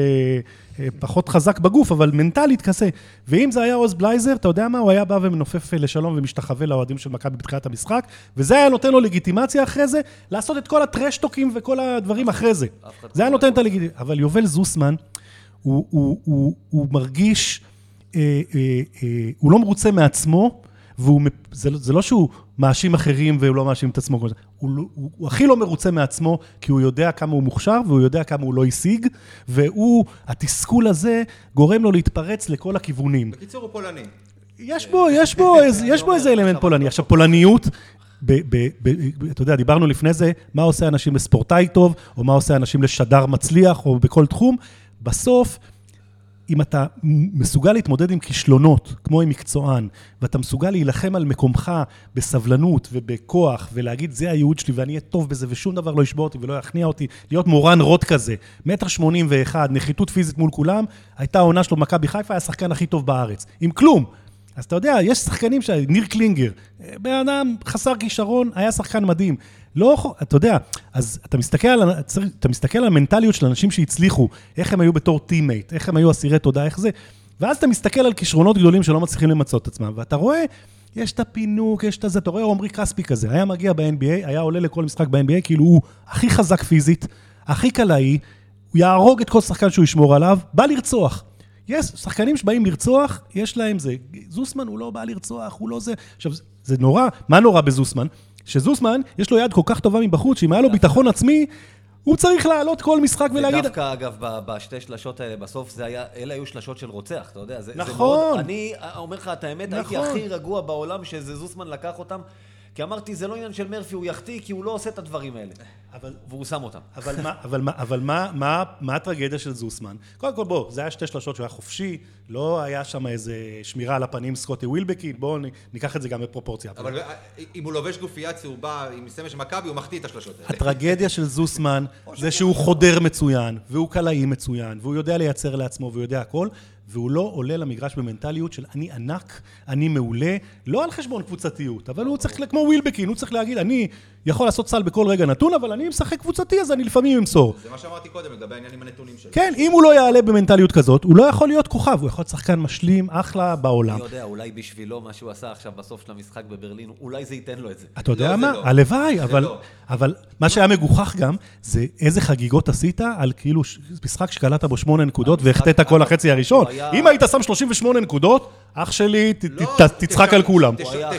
אה, פחות חזק בגוף, אבל מנטלית כזה. ואם זה היה עוז בלייזר, אתה יודע מה? הוא היה בא ומנופף לשלום ומשתחווה לאוהדים של מכבי בתחילת המשחק, וזה היה נותן לו לגיטימציה אחרי זה, לעשות את כל הטרשטוקים וכל הדברים אחרי זה. זה היה נותן את הלגיטימציה. אבל יובל זוסמן, הוא, הוא, הוא, הוא מרגיש, אה, אה, אה, הוא לא מרוצה מעצמו, והוא, זה, זה לא שהוא מאשים אחרים והוא לא מאשים את עצמו, הוא, הוא, הוא, הוא הכי לא מרוצה מעצמו, כי הוא יודע כמה הוא מוכשר והוא יודע כמה הוא לא השיג, והוא, התסכול הזה גורם לו להתפרץ לכל הכיוונים. בקיצור, הוא פולני. יש בו, יש בו, יש בו איזה אלמנט פולני. עכשיו, פולניות, ב, ב, ב, אתה יודע, דיברנו לפני זה, מה עושה אנשים לספורטאי טוב, או מה עושה אנשים לשדר מצליח, או בכל תחום. בסוף, אם אתה מסוגל להתמודד עם כישלונות, כמו עם מקצוען, ואתה מסוגל להילחם על מקומך בסבלנות ובכוח, ולהגיד, זה הייעוד שלי ואני אהיה טוב בזה, ושום דבר לא ישבור אותי ולא יכניע אותי, להיות מורן רוט כזה, מטר שמונים ואחד, נחיתות פיזית מול כולם, הייתה העונה שלו במכבי חיפה, היה השחקן הכי טוב בארץ. עם כלום. אז אתה יודע, יש שחקנים ש... ניר קלינגר, בן אדם חסר כישרון, היה שחקן מדהים. לא, אתה יודע, אז אתה מסתכל, על, אתה מסתכל על המנטליות של אנשים שהצליחו, איך הם היו בתור teammate, איך הם היו אסירי תודה, איך זה, ואז אתה מסתכל על כישרונות גדולים שלא מצליחים למצות את עצמם, ואתה רואה, יש את הפינוק, יש את זה, אתה רואה עמרי כספי כזה, היה מגיע ב-NBA, היה עולה לכל משחק ב-NBA, כאילו הוא הכי חזק פיזית, הכי קלעי, הוא יהרוג את כל שחקן שהוא ישמור עליו, בא לרצוח. יש שחקנים שבאים לרצוח, יש להם זה. זוסמן הוא לא בא לרצוח, הוא לא זה. עכשיו, זה נורא, מה נורא בזוסמן? שזוסמן, יש לו יד כל כך טובה מבחוץ, שאם היה לו ביטחון עצמי, הוא צריך לעלות כל משחק ולהגיד... ודווקא, אגב, בשתי שלשות האלה, בסוף זה היה, אלה היו שלשות של רוצח, אתה יודע. זה, נכון. זה מאוד, אני אומר לך את האמת, נכון. הייתי הכי רגוע בעולם שזה זוסמן לקח אותם. כי אמרתי, זה לא עניין של מרפי, הוא יחטיא, כי הוא לא עושה את הדברים האלה. אבל... והוא שם אותם. אבל מה, אבל מה, אבל מה, מה, מה הטרגדיה של זוסמן? קודם כל, בוא, זה היה שתי שלושות שהוא היה חופשי, לא היה שם איזה שמירה על הפנים סקוטי ווילבקין, בואו ניקח את זה גם בפרופורציה. אבל אם הוא לובש גופייה צהובה עם סמל של מכבי, הוא מחטיא את השלושות האלה. הטרגדיה של זוסמן זה שהוא חודר מצוין, והוא קלעי מצוין, והוא יודע לייצר לעצמו, והוא יודע הכל, והוא לא עולה למגרש במנטליות של אני ענק, אני מעולה, לא על חשבון קבוצתיות, אבל הוא צריך, כמו ווילבקין, הוא צריך להגיד, אני יכול לעשות סל בכל רגע נתון, אבל אני משחק קבוצתי, אז אני לפעמים אמסור. זה מה שאמרתי קודם לגבי העניין עם הנתונים שלו. כן, אם הוא לא יעלה במנטליות כזאת, הוא לא יכול להיות כוכב, הוא יכול להיות שחקן משלים, אחלה בעולם. אני יודע, אולי בשבילו, מה שהוא עשה עכשיו בסוף של המשחק בברלין, אולי זה ייתן לו את זה. אתה יודע לא, מה? לא. הלוואי, אבל, לא. אבל מה שהיה מגוחך גם, זה איזה חגיגות עשית על כאילו משחק שקלעת בו שמונה נקודות והחטאת כל החצי הראשון. אם היית שם 38 נקודות, אח שלי, תצחק על כולם. הוא היה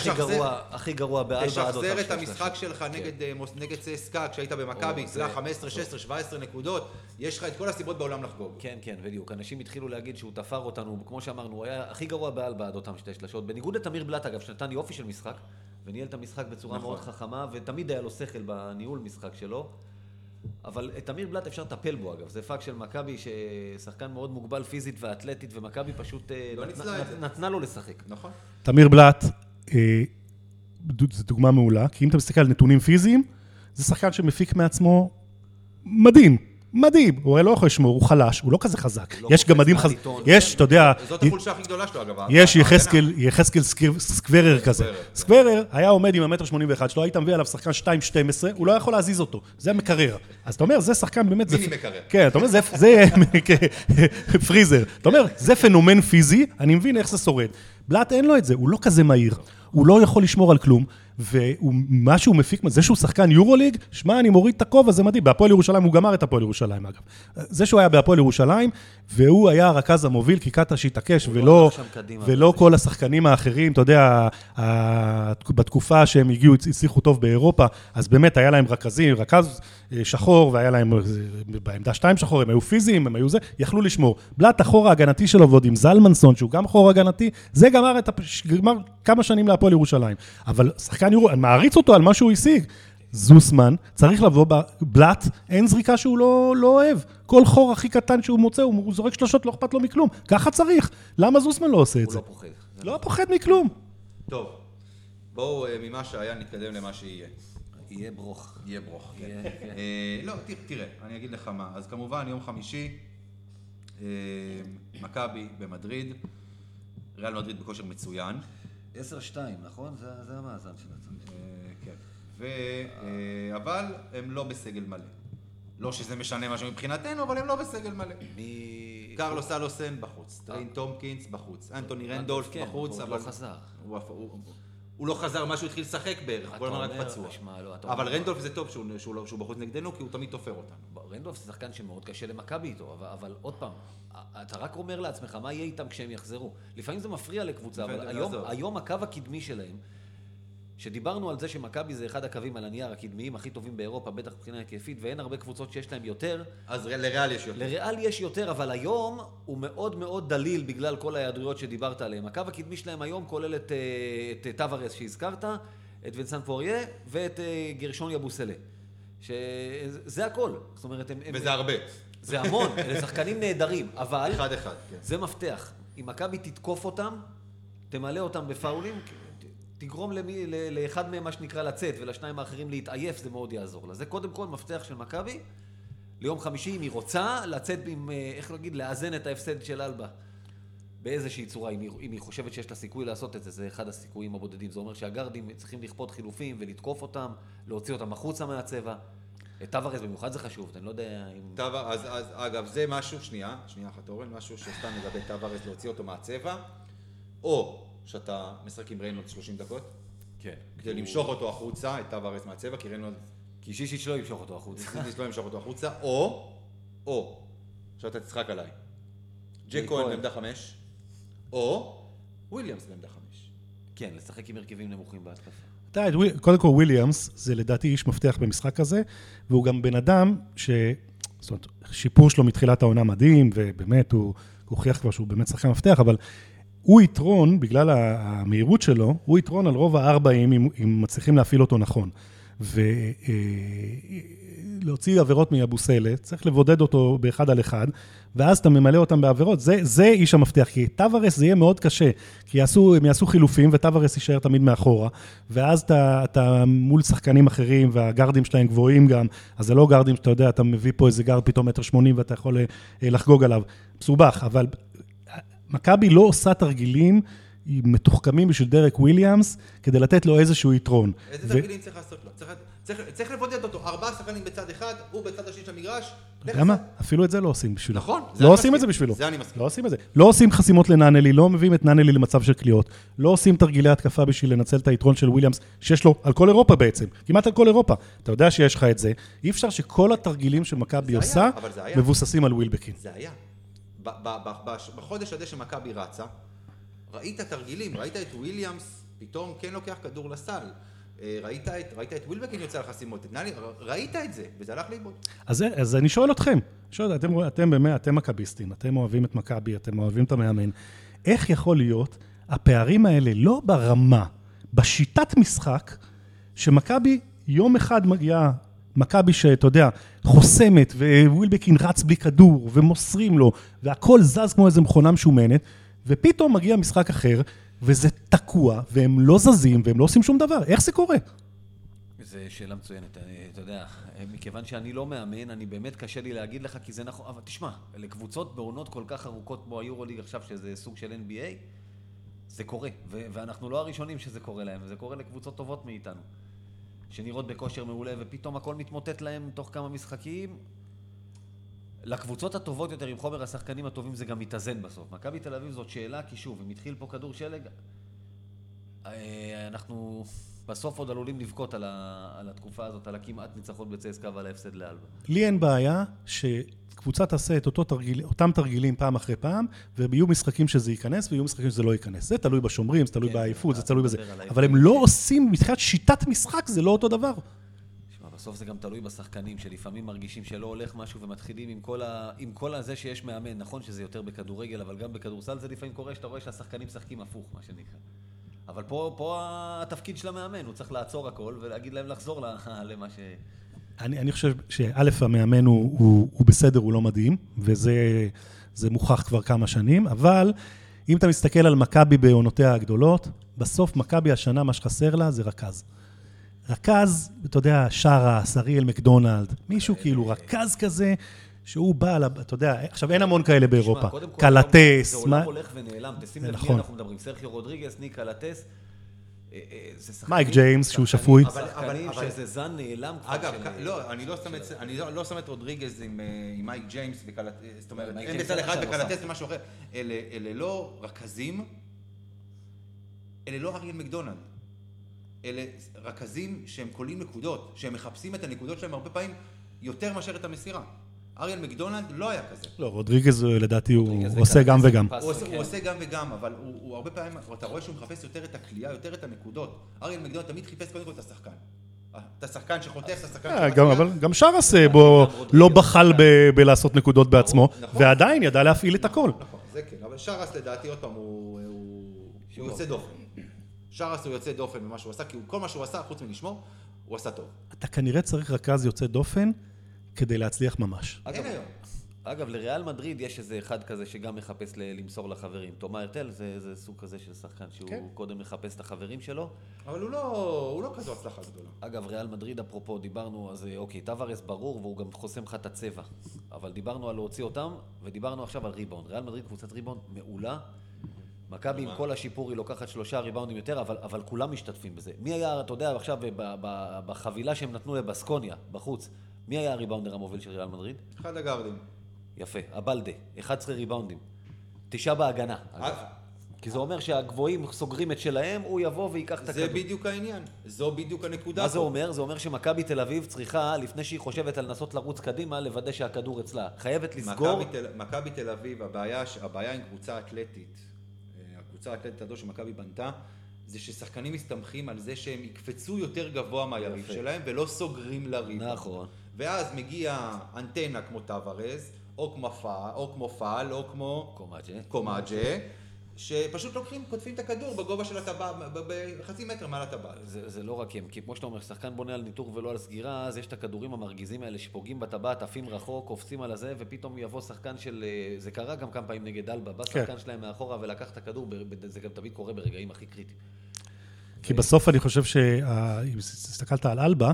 הכי גרוע בארבע עד תשחזר את המשחק שלך נגד צסקה כשהיית במכבי, זה היה 15, 16, 17 נקודות, יש לך את כל הסיבות בעולם לחגוג. כן, כן, בדיוק. אנשים התחילו להגיד שהוא תפר אותנו, כמו שאמרנו, הוא היה הכי גרוע בעל בעד אותם שתי שלשות. בניגוד לתמיר בלאט, אגב, שנתן יופי של משחק, וניהל את המשחק בצורה מאוד חכמה, ותמיד היה לו שכל בניהול משחק שלו. אבל את תמיר בלאט אפשר לטפל בו אגב, זה פאק של מכבי ששחקן מאוד מוגבל פיזית ואתלטית ומכבי פשוט אה, לא נת, נת, נתנה לו לשחק. נכון. תמיר בלאט, אה, זו דוגמה מעולה, כי אם אתה מסתכל על נתונים פיזיים, זה שחקן שמפיק מעצמו מדהים. מדהים, הוא הרי לא יכול לשמור, הוא חלש, הוא לא כזה חזק. לא יש גם מדהים חזק, יש, אתה יודע... זאת החולשה הכי גדולה שלו, אגב. יש יחזקאל סקוורר כזה. סקוורר היה עומד עם המטר שמונים ואחד שלו, היית מביא עליו שחקן 2-12, הוא לא יכול להזיז אותו, זה מקרר. אז אתה אומר, זה שחקן באמת... מיני מקרר. כן, אתה אומר, זה פריזר. אתה אומר, זה פנומן פיזי, אני מבין איך זה שורד. בלאט אין לו את זה, הוא לא כזה מהיר, הוא לא יכול לשמור על כלום. ומה שהוא מפיק, זה שהוא שחקן יורוליג, שמע, אני מוריד את הכובע, זה מדהים. בהפועל ירושלים, הוא גמר את הפועל ירושלים, אגב. זה שהוא היה בהפועל ירושלים, והוא היה הרכז המוביל, כי קטש התעקש, ולא, ולא כל השחקנים האחרים, אתה יודע, בתקופה שהם הגיעו, הצליחו טוב באירופה, אז באמת היה להם רכזים, רכז אה, שחור, והיה להם אה, בעמדה שתיים שחור, הם היו פיזיים, הם היו זה, יכלו לשמור. בלאט החור ההגנתי שלו, ועוד עם זלמנסון, שהוא גם חור הגנתי, זה גמר, את, גמר כמה שנים להפועל ירושלים. אבל שחקן יורו, אני מעריץ אותו על מה שהוא השיג. זוסמן, צריך לבוא בבלאט, אין זריקה שהוא לא, לא אוהב. כל חור הכי קטן שהוא מוצא, הוא, הוא זורק שלושות, לא אכפת לו מכלום. ככה צריך. למה זוסמן לא עושה את הוא זה? לא פוחד. לא פוחד מכלום. טוב, בואו אה, ממה שהיה נתקדם למה שיהיה. יהיה ברוך. יהיה ברוך, כן. יהיה. אה, לא, ת- תראה, אני אגיד לך מה. אז כמובן, יום חמישי, אה, מכבי במדריד, ריאל מדריד בכושר מצוין. 10-2, נכון? זה, זה המאזן של הצד. אה, כן. ו... אה, אבל הם לא בסגל מלא. לא שזה משנה משהו מבחינתנו, אבל הם לא בסגל מלא. מי... קרלוס אלוסן בחוץ, טריי תומפקינס בחוץ, אנטוני רנדולף כן, בחוץ, הוא אבל... לא חזר. הוא אף- הוא- הוא לא חזר מאז שהוא התחיל לשחק בערך, כל הזמן רק פצוע. לא, אבל רנדולף זה טוב שהוא- לא- שהוא בחוץ נגדנו, כי הוא תמיד תופר אותנו. רנדולף זה שחקן שמאוד קשה למכבי איתו, אבל, אבל עוד פעם, אתה רק אומר לעצמך, מה יהיה איתם כשהם יחזרו? לפעמים זה מפריע לקבוצה, אבל. היום הקו הקדמי שלהם, שדיברנו על זה שמכבי זה אחד הקווים על הנייר הקדמיים הכי טובים באירופה, בטח מבחינה היקפית, ואין הרבה קבוצות שיש להם יותר. אז לריאל יש יותר. לריאל יש יותר, אבל היום הוא מאוד מאוד דליל בגלל כל ההיעדרויות שדיברת עליהן. הקו הקדמי שלהם היום כולל את, אה, את טווארס שהזכרת, את וינסן פוריה ואת אה, גרשון יבוסלה. שזה הכל. זאת אומרת, הם... הם- וזה הרבה. זה המון, אלה שחקנים נהדרים, אבל אחד אחד, כן. זה מפתח. אם מכבי תתקוף אותם, תמלא אותם בפאולים, תגרום למי, לאחד מהם, מה שנקרא, לצאת, ולשניים האחרים להתעייף, זה מאוד יעזור לה. זה קודם כל מפתח של מכבי. ליום חמישי, אם היא רוצה, לצאת עם, אה, איך להגיד, לאזן את ההפסד של אלבה. באיזושהי צורה, אם היא, אם היא חושבת שיש לה סיכוי לעשות את זה, זה אחד הסיכויים הבודדים. זה אומר שהגרדים צריכים לכפות חילופים ולתקוף אותם, להוציא אותם החוצה מהצבע. את טווארס במיוחד זה חשוב, אני לא יודע אם... טווארס- אז, אז אגב, זה משהו, שנייה, שנייה אחת אורן, משהו שסתם לגבי טווארס להוציא אותו מהצבע, או שאתה משחק עם ריינולדס 30 דקות, כן. כדי למשוך אותו החוצה, את טווארס מהצבע, כי ריינולדס כי שזיזיץ' לא ימשוך אותו החוצה. ניסיתי לא למשוך אותו החוצה, או, או, שאתה תצחק עליי. ג'ק כהן. בעמדה חמש, או וויליאמס בעמדה חמש. כן, לשחק עם הרכבים נמוכים בהתקפה. אתה קודם כל וויליאמס זה לדעתי איש מפתח במשחק הזה, והוא גם בן אדם ש... זאת אומרת, שיפור שלו מתחילת העונה מדהים, ובאמת הוא הוא הוכיח כבר שהוא באמת שחקן מפתח, אבל הוא יתרון, בגלל המהירות שלו, הוא יתרון על רוב הארבעים אם, אם מצליחים להפעיל אותו נכון. ולהוציא עבירות מיאבוסלה, צריך לבודד אותו באחד על אחד, ואז אתה ממלא אותם בעבירות. זה, זה איש המפתח, כי טווארס זה יהיה מאוד קשה, כי יעשו, הם יעשו חילופים וטווארס יישאר תמיד מאחורה, ואז אתה, אתה מול שחקנים אחרים, והגרדים שלהם גבוהים גם, אז זה לא גרדים שאתה יודע, אתה מביא פה איזה גרד פתאום מטר שמונים ואתה יכול אה, לחגוג עליו. מסובך, אבל מכבי לא עושה תרגילים מתוחכמים בשביל דרק וויליאמס, כדי לתת לו איזשהו יתרון. איזה תרגילים צריך לעשות לו? צריך, צריך, צריך לבודד אותו, ארבעה שחקנים בצד אחד, הוא בצד השני של המגרש. אתה לך יודע מה? עשה. אפילו את זה לא עושים בשבילו. נכון, לא עושים את זה. בשבילו. זה אני מסכים. לא עושים את זה. לא עושים חסימות לנאנלי, לא מביאים את נאנלי למצב של קליעות. לא עושים תרגילי התקפה בשביל לנצל את היתרון של וויליאמס, שיש לו על כל אירופה בעצם. כמעט על כל אירופה. אתה יודע שיש לך את זה. אי אפשר שכל התרגילים שמכבי עושה. מבוססים על ווילבקין. זה היה. בחודש הזה שמכבי רצה, ראית תרגילים, ראית את וויליאמס פתאום כן לוקח כדור לסל. אה, ראית את, ראית את ווילבקין יוצא לחסימות, נאלי, ר- ראית את זה, וזה הלך לאיבוד. אז, אז אני שואל אתכם, שואל, אתם, אתם באמת, אתם מכביסטים, אתם אוהבים את מכבי, אתם אוהבים את המאמן. איך יכול להיות הפערים האלה לא ברמה, בשיטת משחק, שמכבי יום אחד מגיעה, מכבי שאתה יודע, חוסמת, ווילבקין רץ בלי כדור, ומוסרים לו, והכל זז כמו איזה מכונה משומנת, ופתאום מגיע משחק אחר, וזה תקוע, והם לא זזים, והם לא עושים שום דבר. איך זה קורה? זו שאלה מצוינת, אני, אתה יודע, מכיוון שאני לא מאמן, אני באמת קשה לי להגיד לך, כי זה נכון, אבל תשמע, לקבוצות בעונות כל כך ארוכות כמו היורוליג עכשיו, שזה סוג של NBA, זה קורה, ואנחנו לא הראשונים שזה קורה להם, זה קורה לקבוצות טובות מאיתנו, שנראות בכושר מעולה, ופתאום הכל מתמוטט להם תוך כמה משחקים. לקבוצות הטובות יותר, עם חומר השחקנים הטובים, זה גם מתאזן בסוף. מכבי תל אביב זאת שאלה, כי שוב, אם התחיל פה כדור שלג, אה, אנחנו בסוף עוד עלולים לבכות על, ה, על התקופה הזאת, על הכמעט ניצחון בצסקה ועל ההפסד לאלבה. לי אין בעיה שקבוצה תעשה את אותו תרגיל, אותם תרגילים פעם אחרי פעם, ויהיו משחקים שזה ייכנס ויהיו משחקים שזה לא ייכנס. זה תלוי בשומרים, זה תלוי כן, בעייפות, זה תלוי בזה. אבל הם. לא עושים, מבחינת שיטת משחק זה לא אותו דבר. בסוף זה גם תלוי בשחקנים, שלפעמים מרגישים שלא הולך משהו ומתחילים עם כל, ה... עם כל הזה שיש מאמן. נכון שזה יותר בכדורגל, אבל גם בכדורסל זה לפעמים קורה שאתה רואה שהשחקנים משחקים הפוך, מה שנקרא. אבל פה, פה התפקיד של המאמן, הוא צריך לעצור הכל ולהגיד להם לחזור למה ש... אני, אני חושב שא', המאמן הוא, הוא, הוא בסדר, הוא לא מדהים, וזה מוכח כבר כמה שנים, אבל אם אתה מסתכל על מכבי בעונותיה הגדולות, בסוף מכבי השנה, מה שחסר לה זה רכז. רכז, אתה יודע, שארפ, אריאל מקדונלד, מישהו כאילו רכז כזה, שהוא בא, אתה יודע, עכשיו אין המון כאלה באירופה. קלאתס. זה עולם הולך ונעלם, תשים לב מי נכון. אנחנו מדברים, סרחיו רודריגס, ניק קלאתס. אה, אה, מייק ג'יימס, שהוא שפוי. אבל שזה זן נעלם כבר. אגב, לא, אני לא, לא שם את רודריגז עם אה, מייק ג'יימס וקלטס, זאת אומרת, אין בצד אחד וקלטס זה משהו אחר. אלה לא רכזים, אלה לא אריאל מקדונלד. אלה רכזים שהם קולים נקודות, שהם מחפשים את הנקודות שלהם הרבה פעמים יותר מאשר את המסירה. אריאל מקדונלד לא היה כזה. לא, רודריגז לדעתי הוא עושה גם וגם. הוא עושה גם וגם, אבל הוא הרבה פעמים, אתה רואה שהוא מחפש יותר את הכלייה, יותר את הנקודות. אריאל מקדונלד תמיד חיפש קודם כל את השחקן. את השחקן שחוטף, את השחקן אה, שמצליח. אבל גם שרס בו לא בחל בלעשות נקודות בעצמו, נכון. ועדיין ידע להפעיל את הכל. נכון, זה כן, אבל שרס לדעתי, עוד פעם, הוא יוצא דופן. שרס הוא יוצא דופן במה שהוא עשה, כי כל מה שהוא עשה, חוץ מלשמור, הוא עשה טוב. אתה כנראה צריך רכז יוצא דופן כדי להצליח ממש. אין היום. אגב, לריאל מדריד יש איזה אחד כזה שגם מחפש למסור לחברים. תומא הרטל זה, זה סוג כזה של שחקן שהוא כן. קודם מחפש את החברים שלו. אבל הוא לא, הוא לא כזו הצלחה גדולה. אגב, ריאל מדריד, אפרופו, דיברנו, אז אוקיי, טווארס ברור, והוא גם חוסם לך את הצבע. אבל דיברנו על להוציא אותם, ודיברנו עכשיו על ריבאונד. ריאל מדריד קבוצת ריבאונד מעולה. מכבי עם כל השיפור היא לוקחת שלושה ריבאונדים יותר, אבל, אבל כולם משתתפים בזה. מי היה, אתה יודע, עכשיו בחבילה שהם נתנו לבסקוניה, בחוץ, מי היה הריבאונדר המוביל של ריאל מדריד? אחד הגארדים. יפה, אבלדה, 11 ריבאונדים. תשעה בהגנה, אגב. כי זה אומר שהגבוהים סוגרים את שלהם, הוא יבוא וייקח את הכדור. זה בדיוק העניין, זו בדיוק הנקודה. מה זה אומר? זה אומר שמכבי תל אביב צריכה, לפני שהיא חושבת על לנסות לרוץ קדימה, לוודא שהכדור אצלה. חייבת לסגור... מכבי תל אביב, הבעיה, הבעיה עם קבוצה אתלטית, אה, הקבוצה האתלטית הזו שמכבי בנתה, זה ששחקנים מסתמכים על זה שהם יקפצו יותר גבוה מהיריב שלהם ולא סוגרים לריב. נכון. ואז מגיע אנטנה כמו טווארז, או כמו פאל, או כמו פאל, או כמו קומאג'ה, קומאג'ה שפשוט לוקחים, קוטפים את הכדור בגובה של הטבעת, בחצי מטר מעל הטבעת. זה, זה לא רק הם, כי כמו שאתה אומר, שחקן בונה על ניטור ולא על סגירה, אז יש את הכדורים המרגיזים האלה שפוגעים בטבעת, עפים רחוק, קופצים על הזה, ופתאום יבוא שחקן של... אה, זה קרה גם כמה פעמים נגד אלבה, בא כן. שחקן שלהם מאחורה ולקח את הכדור, זה גם תמיד קורה ברגעים הכי קריטיים. כי בסוף אני חושב שאם הסתכלת על אלבה,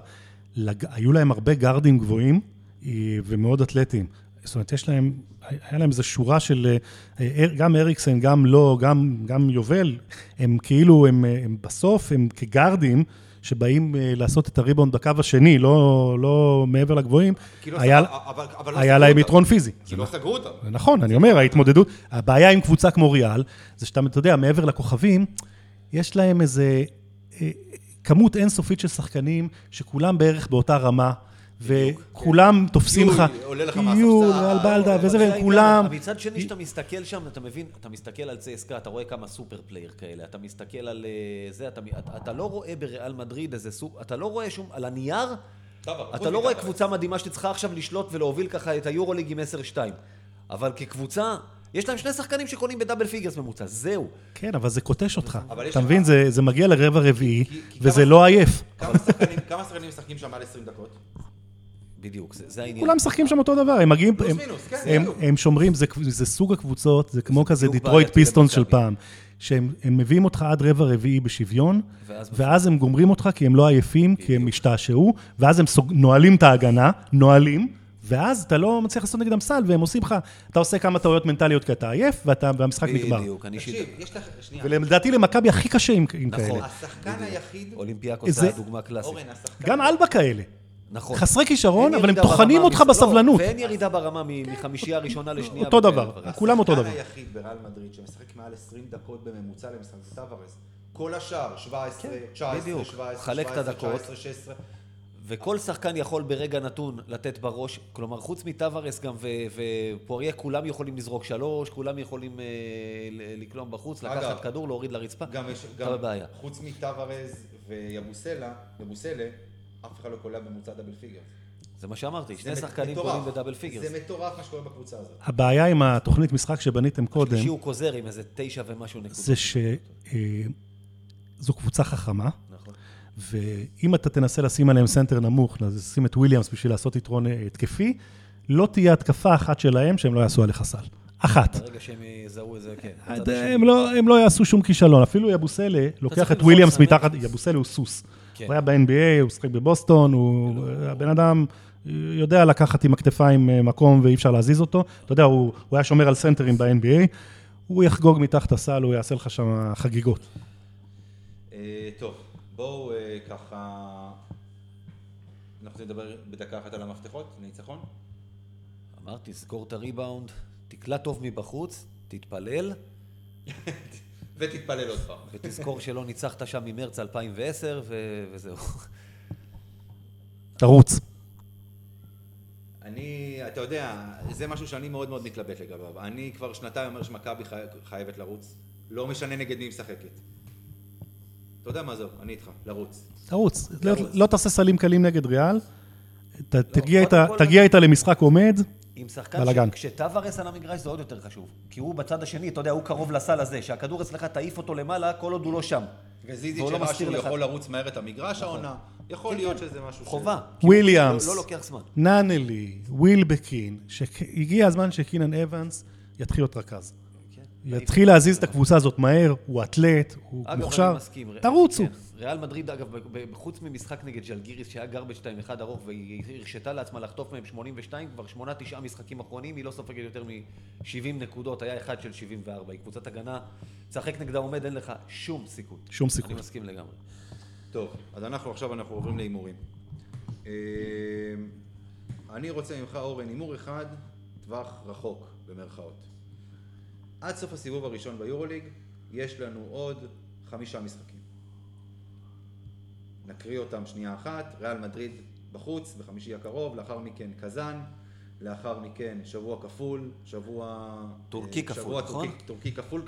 היו להם הרבה גארדים גבוהים אה, ומאוד אתלטיים. זאת אומרת, יש להם, היה להם איזו שורה של, אה, גם אריקסן, גם לא, גם, גם יובל, הם כאילו, הם, הם בסוף, הם כגארדים, שבאים אה, לעשות את הריבאונד בקו השני, לא, לא מעבר לגבוהים, כאילו היה, אבל, אבל לא היה להם יתרון פיזי. כי לא סגרו אותם. נכון, אני אומר, ההתמודדות, הבעיה עם קבוצה כמו ריאל, זה שאתה, אתה יודע, מעבר לכוכבים, יש להם איזה כמות אינסופית של שחקנים, שכולם בערך באותה רמה. וכולם תופסים לך, מהספסל, אבלדה וזה, וכולם... מצד שני, שאתה מסתכל שם, אתה מבין, אתה מסתכל על צסקה, אתה רואה כמה super player כאלה, אתה מסתכל על אה, זה, אתה לא רואה בריאל מדריד איזה סופר, אתה לא רואה שום, על הנייר, אתה לא רואה קבוצה מדהימה שצריכה עכשיו לשלוט ולהוביל ככה את היורוליג עם 10-2, אבל ככקבוצה... יש להם שני שחקנים שקולעים ב double figures ממוצע, זהו. כן, אבל זה כותש אותך. אתה מבין, זה מגיע לרבע רביעי, וזה לא עייף. כמה שחקנים משחקים שם על 20 דקות? בדיוק, זה, זה העניין. כולם משחקים שם אותו דבר, הם מגיעים, הם, מינוס, כן, הם, הם, הם שומרים, זה, זה סוג הקבוצות, זה כמו כזה דיטרויט פיסטונס של פעם, שהם מביאים אותך עד רבע רביעי בשוויון, ואז, ואז הם גומרים אותך כי הם לא עייפים, כי הם השתעשעו, ואז הם סוג, נועלים את ההגנה, נועלים, ואז אתה לא מצליח לעשות נגדם סל, והם עושים לך, אתה עושה כמה טעויות מנטליות כי אתה עייף, והמשחק נגמר. בדיוק, אני תקשיב, יש לך, שנייה. ולדעתי למכבי הכי קשה עם נכון. כאלה. נכון, השחקן היחיד... אולימפיאקוס זה דוגמה קלאסית. גם אלבה כאלה. נכון. חסרי כישרון, אבל הם טוחנים אותך בסבלנות. ואין ירידה ברמה מחמישייה הראשונה לשנייה. אותו דבר, כולם אותו דבר. השחקן היחיד בריאל מדריד שמשחק מעל 20 דקות בממוצע למשחק זה. כל השאר, 17, 19, 17, 17, 19, 16. וכל שחקן יכול ברגע נתון לתת בראש, כלומר חוץ מטווארס גם ופואריה, כולם יכולים לזרוק שלוש, כולם יכולים אה, לקלוע מבחוץ, לקחת כדור, להוריד לרצפה, גם יש, גם חוץ מטווארס ויבוסלה, יבוסלה, אף אחד לא קולע בממוצע double figure. זה מה שאמרתי, שני שחקנים קולעים ב double figure. זה מטורף מה שקורה בקבוצה הזאת. הבעיה עם התוכנית משחק שבניתם קודם... השלישי הוא קוזר עם איזה תשע ומשהו נקודות. זה ש... אה, זו קבוצה חכמה. ואם אתה תנסה לשים עליהם סנטר נמוך, לשים את וויליאמס בשביל לעשות יתרון אה, התקפי, לא תהיה התקפה אחת שלהם שהם לא יעשו עליך סל. אחת. ברגע שהם יזהו את זה, כן. השני. הם לא, הם לא יעשו שום כישלון, אפילו יבוסלה לוקח את וויליאמס. מתחת, יבוסלה הוא סוס. כן. הוא היה ב-NBA, הוא שיחק בבוסטון, הוא, הבן אדם יודע לקחת עם הכתפיים אה, מקום ואי אפשר להזיז אותו. אתה יודע, הוא, הוא היה שומר על סנטרים ב-NBA, הוא יחגוג מתחת הסל, הוא יעשה לך שם חגיגות. אה, טוב, בואו אה, ככה... אנחנו רוצים לדבר בדקה אחת על המפתחות, ניצחון? אמרתי, סגור את הריבאונד, תקלע טוב מבחוץ, תתפלל, ותתפלל עוד פעם. ותזכור שלא ניצחת שם ממרץ 2010, ו- וזהו. תרוץ. אני, אתה יודע, זה משהו שאני מאוד מאוד מתלבט לגביו. אני כבר שנתיים אומר שמכבי חי... חייבת לרוץ. לא משנה נגד מי היא משחקת. אתה יודע מה זהו, אני איתך, לרוץ. תרוץ. לא. לא תעשה סלים קלים נגד ריאל, ת, תגיע, איתה, למשחק עומד, עם שחקן. כשטווארס על המגרש זה עוד יותר חשוב. כי הוא בצד השני, אתה יודע, הוא קרוב לסל הזה, שהכדור אצלך תעיף אותו למעלה כל עוד הוא לא שם. וזיזיץ' לא מסתיר שהוא. יכול לרוץ מהר את המגרש העונה. יכול כן, להיות כן. שזה משהו ש... חובה. וויליאמס. לא, לא לוקח זמן. נאנלי, ווילבקין, שהגיע הזמן שקינן אבנס יתחיל להיות רכז. יתחיל להזיז את הקבוצה הזאת מהר, הוא אתלט, הוא אגב, מוכשר. אני מסכים. תרוצו. כן. ריאל מדריד, אגב, חוץ ממשחק נגד ג'לגיריס, שהיה garbage time אחד ארוך, והיא הרשתה לעצמה לחטוף מהם 82, כבר 8-9 משחקים אחרונים, היא לא סופגת יותר מ-70 נקודות, היה אחד של 74. היא קבוצת הגנה, תשחק נגדה עומד, אין לך שום סיכוי. שום סיכוי. אני מסכים לגמרי. טוב, אז אנחנו עכשיו אנחנו עוברים להימורים. אה, אני רוצה ממך, אורן, הימור אחד, טווח רחוק, במרכאות. עד סוף הסיבוב הראשון ביורוליג, יש לנו עוד חמישה משחקים. נקריא אותם שנייה אחת, ריאל מדריד בחוץ בחמישי הקרוב, לאחר מכן קזאן, לאחר מכן שבוע כפול, שבוע... טורקי אה, כפול, שבוע נכון? טורקי, טורקי כפול,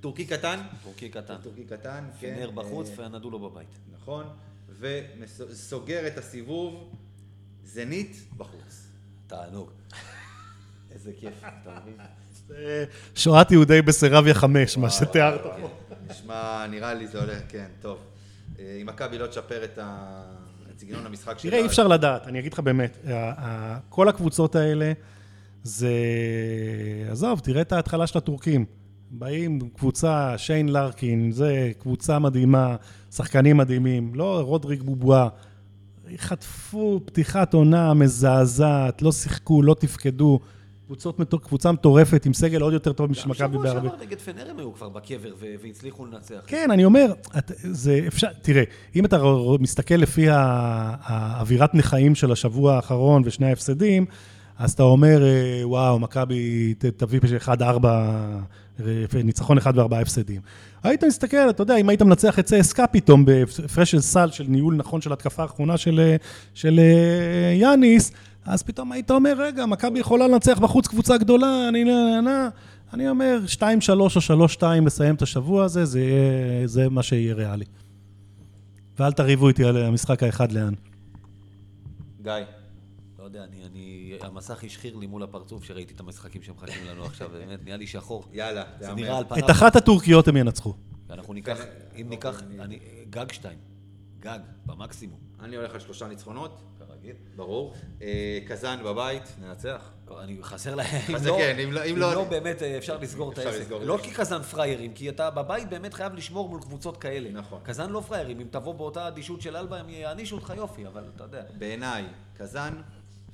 טורקי קטן. טורקי קטן. טורקי קטן, כן. פנר בחוץ אה, והנדולו בבית. נכון, וסוגר את הסיבוב, זנית בחוץ. תענוג. איזה כיף, אתה מבין? שואת יהודי בסרביה 5, מה שתיארת פה. נשמע, נראה לי זה הולך, כן, טוב. אה, אם מכבי לא תשפר את סגנון המשחק שלה... תראה, אי אפשר לדעת, אני אגיד לך באמת, כל הקבוצות האלה, זה... עזוב, תראה את ההתחלה של הטורקים. באים קבוצה, שיין לרקין, זה קבוצה מדהימה, שחקנים מדהימים, לא רודריג בובואה. חטפו פתיחת עונה מזעזעת, לא שיחקו, לא תפקדו. קבוצות, קבוצה מטורפת עם סגל עוד יותר טוב משל גם מכבי שבוע בהרבה. שעבר נגד פנר הם היו כבר בקבר והצליחו לנצח. כן, אני אומר, את, זה אפשר, תראה, אם אתה מסתכל לפי האווירת נכאים של השבוע האחרון ושני ההפסדים, אז אתה אומר, אה, וואו, מכבי תביא פשוט 1-4, אה, ניצחון 1 ו-4 הפסדים. היית מסתכל, אתה יודע, אם היית מנצח את צסקה פתאום בהפרש של סל, של ניהול נכון של התקפה האחרונה של, אה, של יאניס, אז פתאום היית אומר, רגע, מכבי יכולה לנצח בחוץ קבוצה גדולה, אני... לא- לא- אני אומר, 2-3 או 3-2 לסיים את השבוע הזה, זה, יהיה, זה מה שיהיה ריאלי. ואל תריבו איתי על המשחק האחד לאן. גיא, לא יודע, אני, אני, המסך השחיר לי מול הפרצוף שראיתי את המשחקים שמחכים לנו עכשיו, באמת, נהיה לי שחור. יאללה, זה. נראה על פניו. את אחת הטורקיות הם ינצחו. אנחנו ניקח, אם ניקח, אני, גג שתיים. גג, במקסימום. אני הולך על שלושה ניצחונות, כרגיל. ברור. אה, קזאן בבית, ננצח. אני חסר להם, אז זה כן, אם לא- אם לא- לא באמת אה, אפשר לסגור את העסק. לא. כי קזאן פראיירים, כי אתה בבית באמת חייב לשמור מול קבוצות כאלה. נכון. קזאן לא פראיירים, אם תבוא באותה אדישות של אלבה הם יענישו אותך יופי, אבל אתה יודע. בעיניי, קזאן,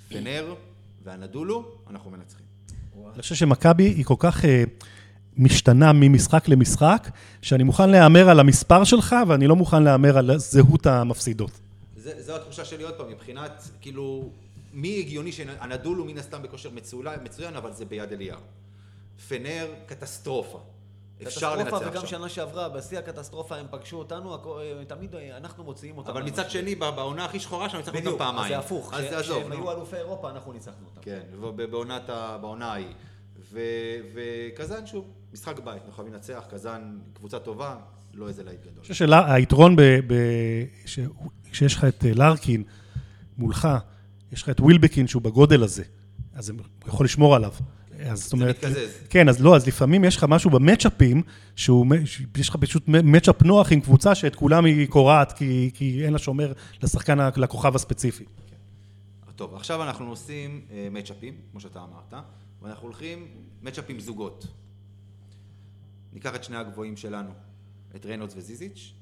פנר והנדולו, אנחנו מנצחים. אני חושב שמכבי היא כל כך אה, משתנה ממשחק למשחק, שאני מוכן להמר על המספר שלך, ואני לא מוכן להמר על זהות המפסידות. זה, זו התחושה שלי עוד פעם, מבחינת, כאילו, מי הגיוני שהנדולו מן הסתם בכושר מצוין, מצוין, אבל זה ביד אליהו. פנר, קטסטרופה. אפשר לנצח קטסטרופה, וגם. שנה שעברה, בשיא הקטסטרופה הם פגשו אותנו, אה, תמיד אה, אנחנו מוציאים אותם. אבל. מצד שני, בעונה הכי שחורה שם ניצחנו אותם בדיוק, פעמיים. אז זה הפוך. אז כש- עזוב, כשהם. היו אלופי אירופה, אנחנו ניצחנו אותם. כן, ובעונת ה- בעונה ההיא. וקזאן שוב, משחק בית, אנחנו חייבים לנצח, קזאן קבוצה טובה, לא איזה להיט גדול. אני חושב שהיתרון ב... ב ש- כשיש לך את אה, לארקין מולך, יש לך את ווילבקין שהוא בגודל הזה, אז הוא יכול לשמור עליו. אז זאת אומרת... מתקזז. כן, אז לא, אז לפעמים יש לך משהו במצ'אפים, שהוא, יש לך פשוט מצ'אפ נוח עם קבוצה שאת כולם היא קורעת, כי, כי אין לה שומר לשחקן, לכוכב הספציפי. טוב, עכשיו אנחנו עושים אה, מצ'אפים, כמו שאתה אמרת, ואנחנו הולכים מצ'אפים זוגות. ניקח את שני הגבוהים שלנו, את ריינולדס וזיזיץ',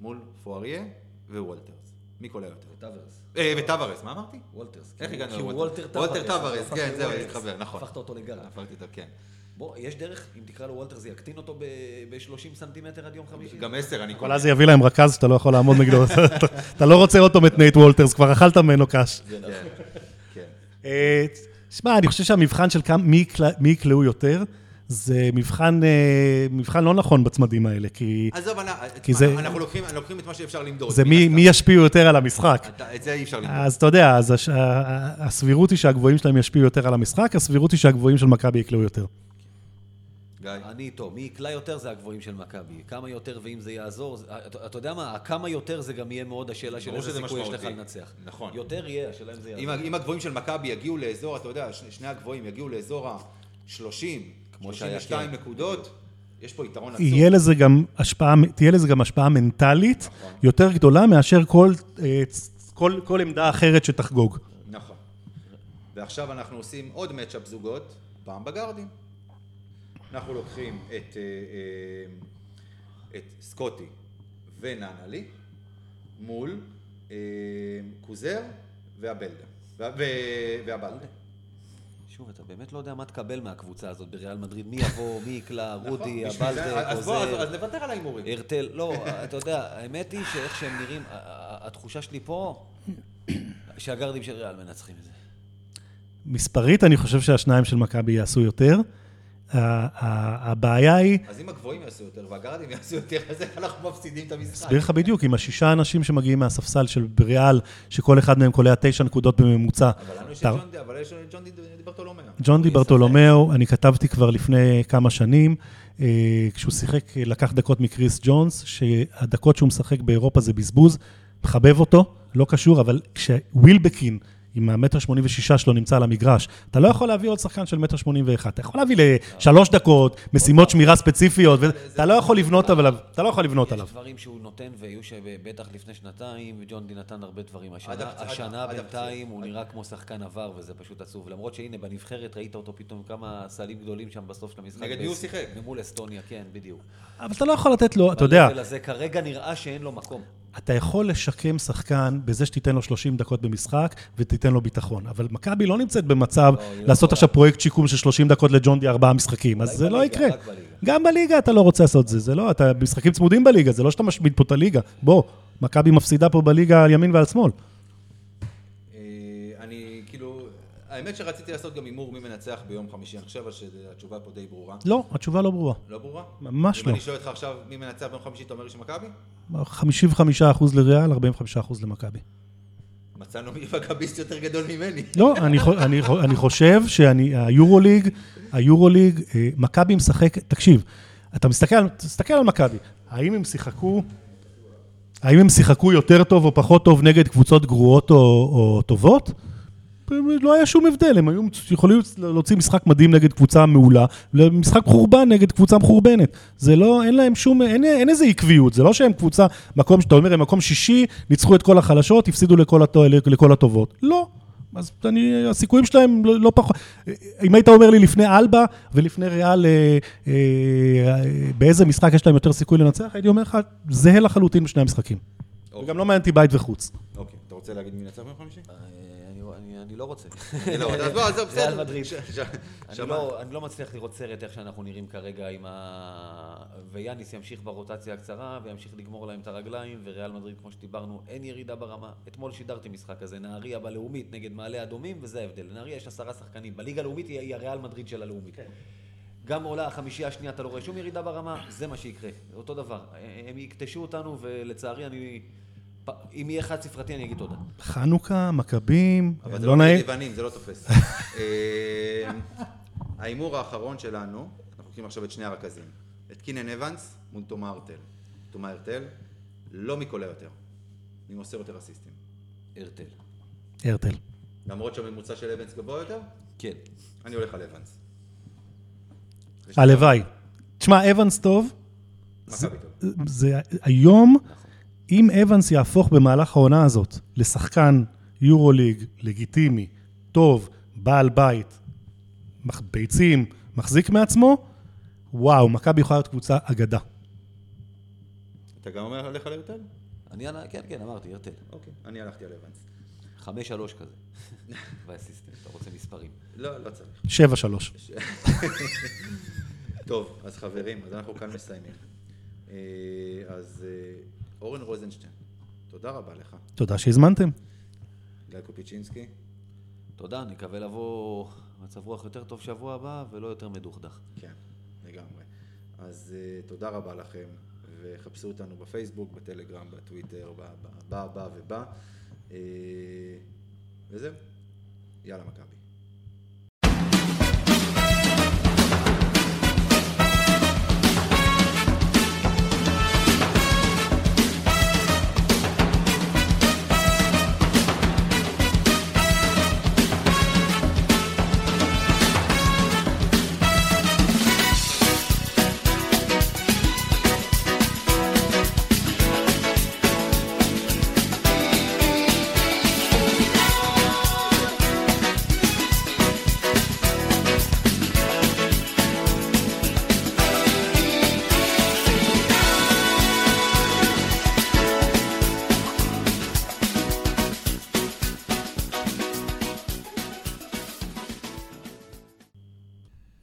מול פואריה ווולטרס. מי קולע יותר? טוורס. אה, וטוורס, מה אמרתי? וולטרס. איך הוא- הגענו כי הוא לוולטר? וולטר וולטר טוורס. כן, זהו. התחבר, נכון. הפכת אותו לגל. הפכתי אותו, כן. בוא, יש דרך, אם תקרא לו וולטר, זה יקטין אותו ב-30 סנטימטר עד יום חמישי? גם עשר, אני אבל אז זה יביא להם רכז שאתה לא יכול לעמוד נגדו. אתה- לא רוצה עוד פעם את נייט וולטרס, כבר אכלת ממנו קש. כן, כן. אה, שמע, אני חושב שהמבחן של מי יקלעו יותר, זה מבחן, אה, מבחן לא נכון בצמדים האלה, כי עזוב, אני- כי תשמע, זה- אנחנו לוקחים לוקחים את מה שאפשר למדוד. זה מי. מי ישפיעו יותר על המשחק. את זה אי אפשר למדוד. אז אתה יודע, אז הש- הסבירות היא שהגבוהים שלהם ישפיעו יותר על המשחק, הסבירות היא שהגבוהים של מכבי יקלעו יותר. גיא. אני איתו, מי יקלע יותר זה הגבוהים של מכבי. כמה יותר ואם זה יעזור, זה- אתה אתה יודע מה, הכמה יותר זה גם יהיה מאוד השאלה של איזה סיכוי יש לך. לנצח. נכון. יותר יהיה, השאלה אם זה אם, יעזור. אם הגבוהים של מכבי יגיעו לאזור, אתה יודע, שני, שני הגבוהים יגיעו לאזור ה-30, כמו שהיה, 32 כן. נקודות, יש פה יתרון עצום. יהיה לזה גם השפעה, תהיה לזה גם השפעה מנטלית יותר גדולה מאשר כל, אה, כל, כל עמדה אחרת שתחגוג. נכון. ועכשיו אנחנו עושים עוד מצ'אפ זוגות, פעם בגארדים. אנחנו לוקחים את, אה, אה, את סקוטי וננלי מול קוזר והבלדר. וה- ו- והבלדה. שוב, אתה באמת לא יודע מה תקבל מהקבוצה הזאת בריאל מדריד, מי יבוא, מי יקלע, רודי, נכון, בשביל זה- הבלטה, אז נוותר על ההימורים. הרטל, לא, אתה יודע, האמת היא שאיך שהם נראים, התחושה שלי פה, שהגרדים של ריאל מנצחים את זה. מספרית, אני חושב שהשניים של מכבי יעשו יותר. הבעיה היא, אז אם הגבוהים יעשו יותר והגארדים יעשו יותר, אז איך אנחנו מפסידים את המשחק? אסביר לך בדיוק, עם השישה אנשים שמגיעים מהספסל של בריאל, שכל אחד מהם קולע תשע נקודות בממוצע. אבל יש את ג'ון די, אבל יש את ג'ון די ברטולומיאו. ג'ון די ברטולומיאו, אני כתבתי כבר לפני כמה שנים, אה, כשהוא שיחק, אה, לקח דקות מקריס ג'ונס, שהדקות שהוא משחק באירופה זה בזבוז, מחבב אותו, לא קשור, אבל כשווילבקין, עם המטר שמונים ושישה שלו נמצא על המגרש, אתה לא יכול להביא עוד שחקן של מטר שמונים ואחת. אתה יכול להביא לשלוש דקות, משימות שמירה ספציפיות, ואתה לא יכול לבנות עליו, אתה לא יכול לבנות עליו. יש דברים שהוא נותן, והיו שבטח לפני שנתיים, וג'ון די נתן הרבה דברים. השנה, בינתיים. הוא נראה כמו שחקן עבר, וזה פשוט עצוב. למרות שהנה, בנבחרת ראית אותו פתאום כמה סלים גדולים שם בסוף של המשחק. נגד מי הוא שיחק? מול אסטוניה, כן, בדיוק. אבל אתה לא יכול לתת לו, אתה יודע, כרגע נראה שאין לו מקום. אתה יכול לשקם שחקן בזה שתיתן לו 30 דקות במשחק ותיתן לו ביטחון. אבל מכבי לא נמצאת במצב לא, לא לעשות יכולה. עכשיו פרויקט שיקום של 30 דקות לג'ון די ארבעה משחקים, אז זה לא בליגה, יקרה. רק בליגה. גם בליגה אתה לא רוצה לעשות זה, זה לא, אתה משחקים צמודים בליגה, זה לא שאתה משמיד פה את הליגה. בוא, מכבי מפסידה פה בליגה על ימין ועל שמאל. האמת שרציתי לעשות גם הימור מי מנצח ביום חמישי, אני חושב שהתשובה פה די ברורה. לא, התשובה לא ברורה. לא ברורה? ממש אם לא. אני שואל אותך עכשיו מי מנצח ביום חמישי, אתה אומר שמכבי? 55% לריאל, 45% למכבי. מצאנו מי מכביסט יותר גדול ממני. לא, אני, אני, אני חושב שהיורוליג, היורוליג, אה, מכבי משחק, תקשיב, אתה מסתכל, תסתכל על מכבי, האם הם שיחקו, האם הם שיחקו יותר טוב או פחות טוב נגד קבוצות גרועות או, או טובות? לא היה שום הבדל, הם היו יכולים להוציא משחק מדהים נגד קבוצה מעולה, ומשחק חורבן נגד קבוצה מחורבנת. זה לא, אין להם שום, אין, אין איזה עקביות, זה לא שהם קבוצה, מקום שאתה אומר, הם מקום שישי, ניצחו את כל החלשות, הפסידו לכל, הטו, לכל הטובות. לא. אז אני, הסיכויים שלהם לא, לא פחות... אם היית אומר לי לפני אלבה ולפני ריאל, אה, אה, אה, באיזה משחק יש להם יותר סיכוי לנצח, הייתי אומר לך, זהה לחלוטין בשני המשחקים. וגם לא מעניין אותי בית וחוץ. אוקיי, אתה רוצה להגיד מי ינצח ביום חמישי? אה, אני- לא רוצה. אני לא, אז בוא, עזוב, בסדר. ריאל מדריד. אני. לא, אני לא מצליח לראות סרט איך שאנחנו נראים כרגע עם ה... ויאניס ימשיך ברוטציה הקצרה וימשיך לגמור להם את הרגליים, וריאל מדריד, כמו שדיברנו, אין ירידה ברמה. אתמול שידרתי משחק כזה, נהריה בלאומית נגד מעלה אדומים, וזה ההבדל. לנהריה יש עשרה שחקנים. בליגה הלאומית היא הריאל מדריד של הלאומית. גם עולה החמישייה השנייה, אתה לא רואה שום ירידה ברמה, זה מה שיקרה. אותו דבר. הם יקטשו אותנו, ולצערי אני... אם יהיה חד ספרתי אני אגיד תודה. חנוכה, מכבים, אבל זה לא לא נעים. נגד יוונים, זה לא תופס. אה, ההימור האחרון שלנו, אנחנו לוקחים עכשיו את שני הרכזים. את קינן אבנס מול תומה ארטל. תומה ארטל, לא מי קולע יותר. מי מוסר יותר אסיסטים. הרטל. הרטל. למרות שהממוצע של אבנס גבוה יותר, כן. אני הולך על אבנס. הלוואי. תשמע, אבנס טוב, מכבי טוב. זה היום, אם אבנס יהפוך במהלך העונה הזאת לשחקן יורוליג לגיטימי, טוב, בעל בית, ביצים, מחזיק מעצמו, וואו, מכבי יכולה להיות קבוצה אגדה. אתה גם אומר עליך ליותר? אני, ענה- כן, כן, אמרתי, הרטל. אוקיי, אני הלכתי על אבנס. חמש שלוש כזה. באסיסטנט, אתה רוצה מספרים. לא, לא צריך. שבע שלוש. טוב, אז חברים, אז אנחנו כאן מסיימים. אה, אז אה, אורן רוזנשטיין, תודה רבה לך. תודה שהזמנתם. גיא קופיצ'ינסקי, תודה, נקווה לבוא מצב רוח יותר טוב שבוע הבא ולא יותר מדוכדך. כן, לגמרי. אז uh, תודה רבה לכם, וחפשו אותנו בפייסבוק, בטלגרם, בטוויטר, בא, בא, בא, בא ובא. Uh, וזהו, יאללה מכבי.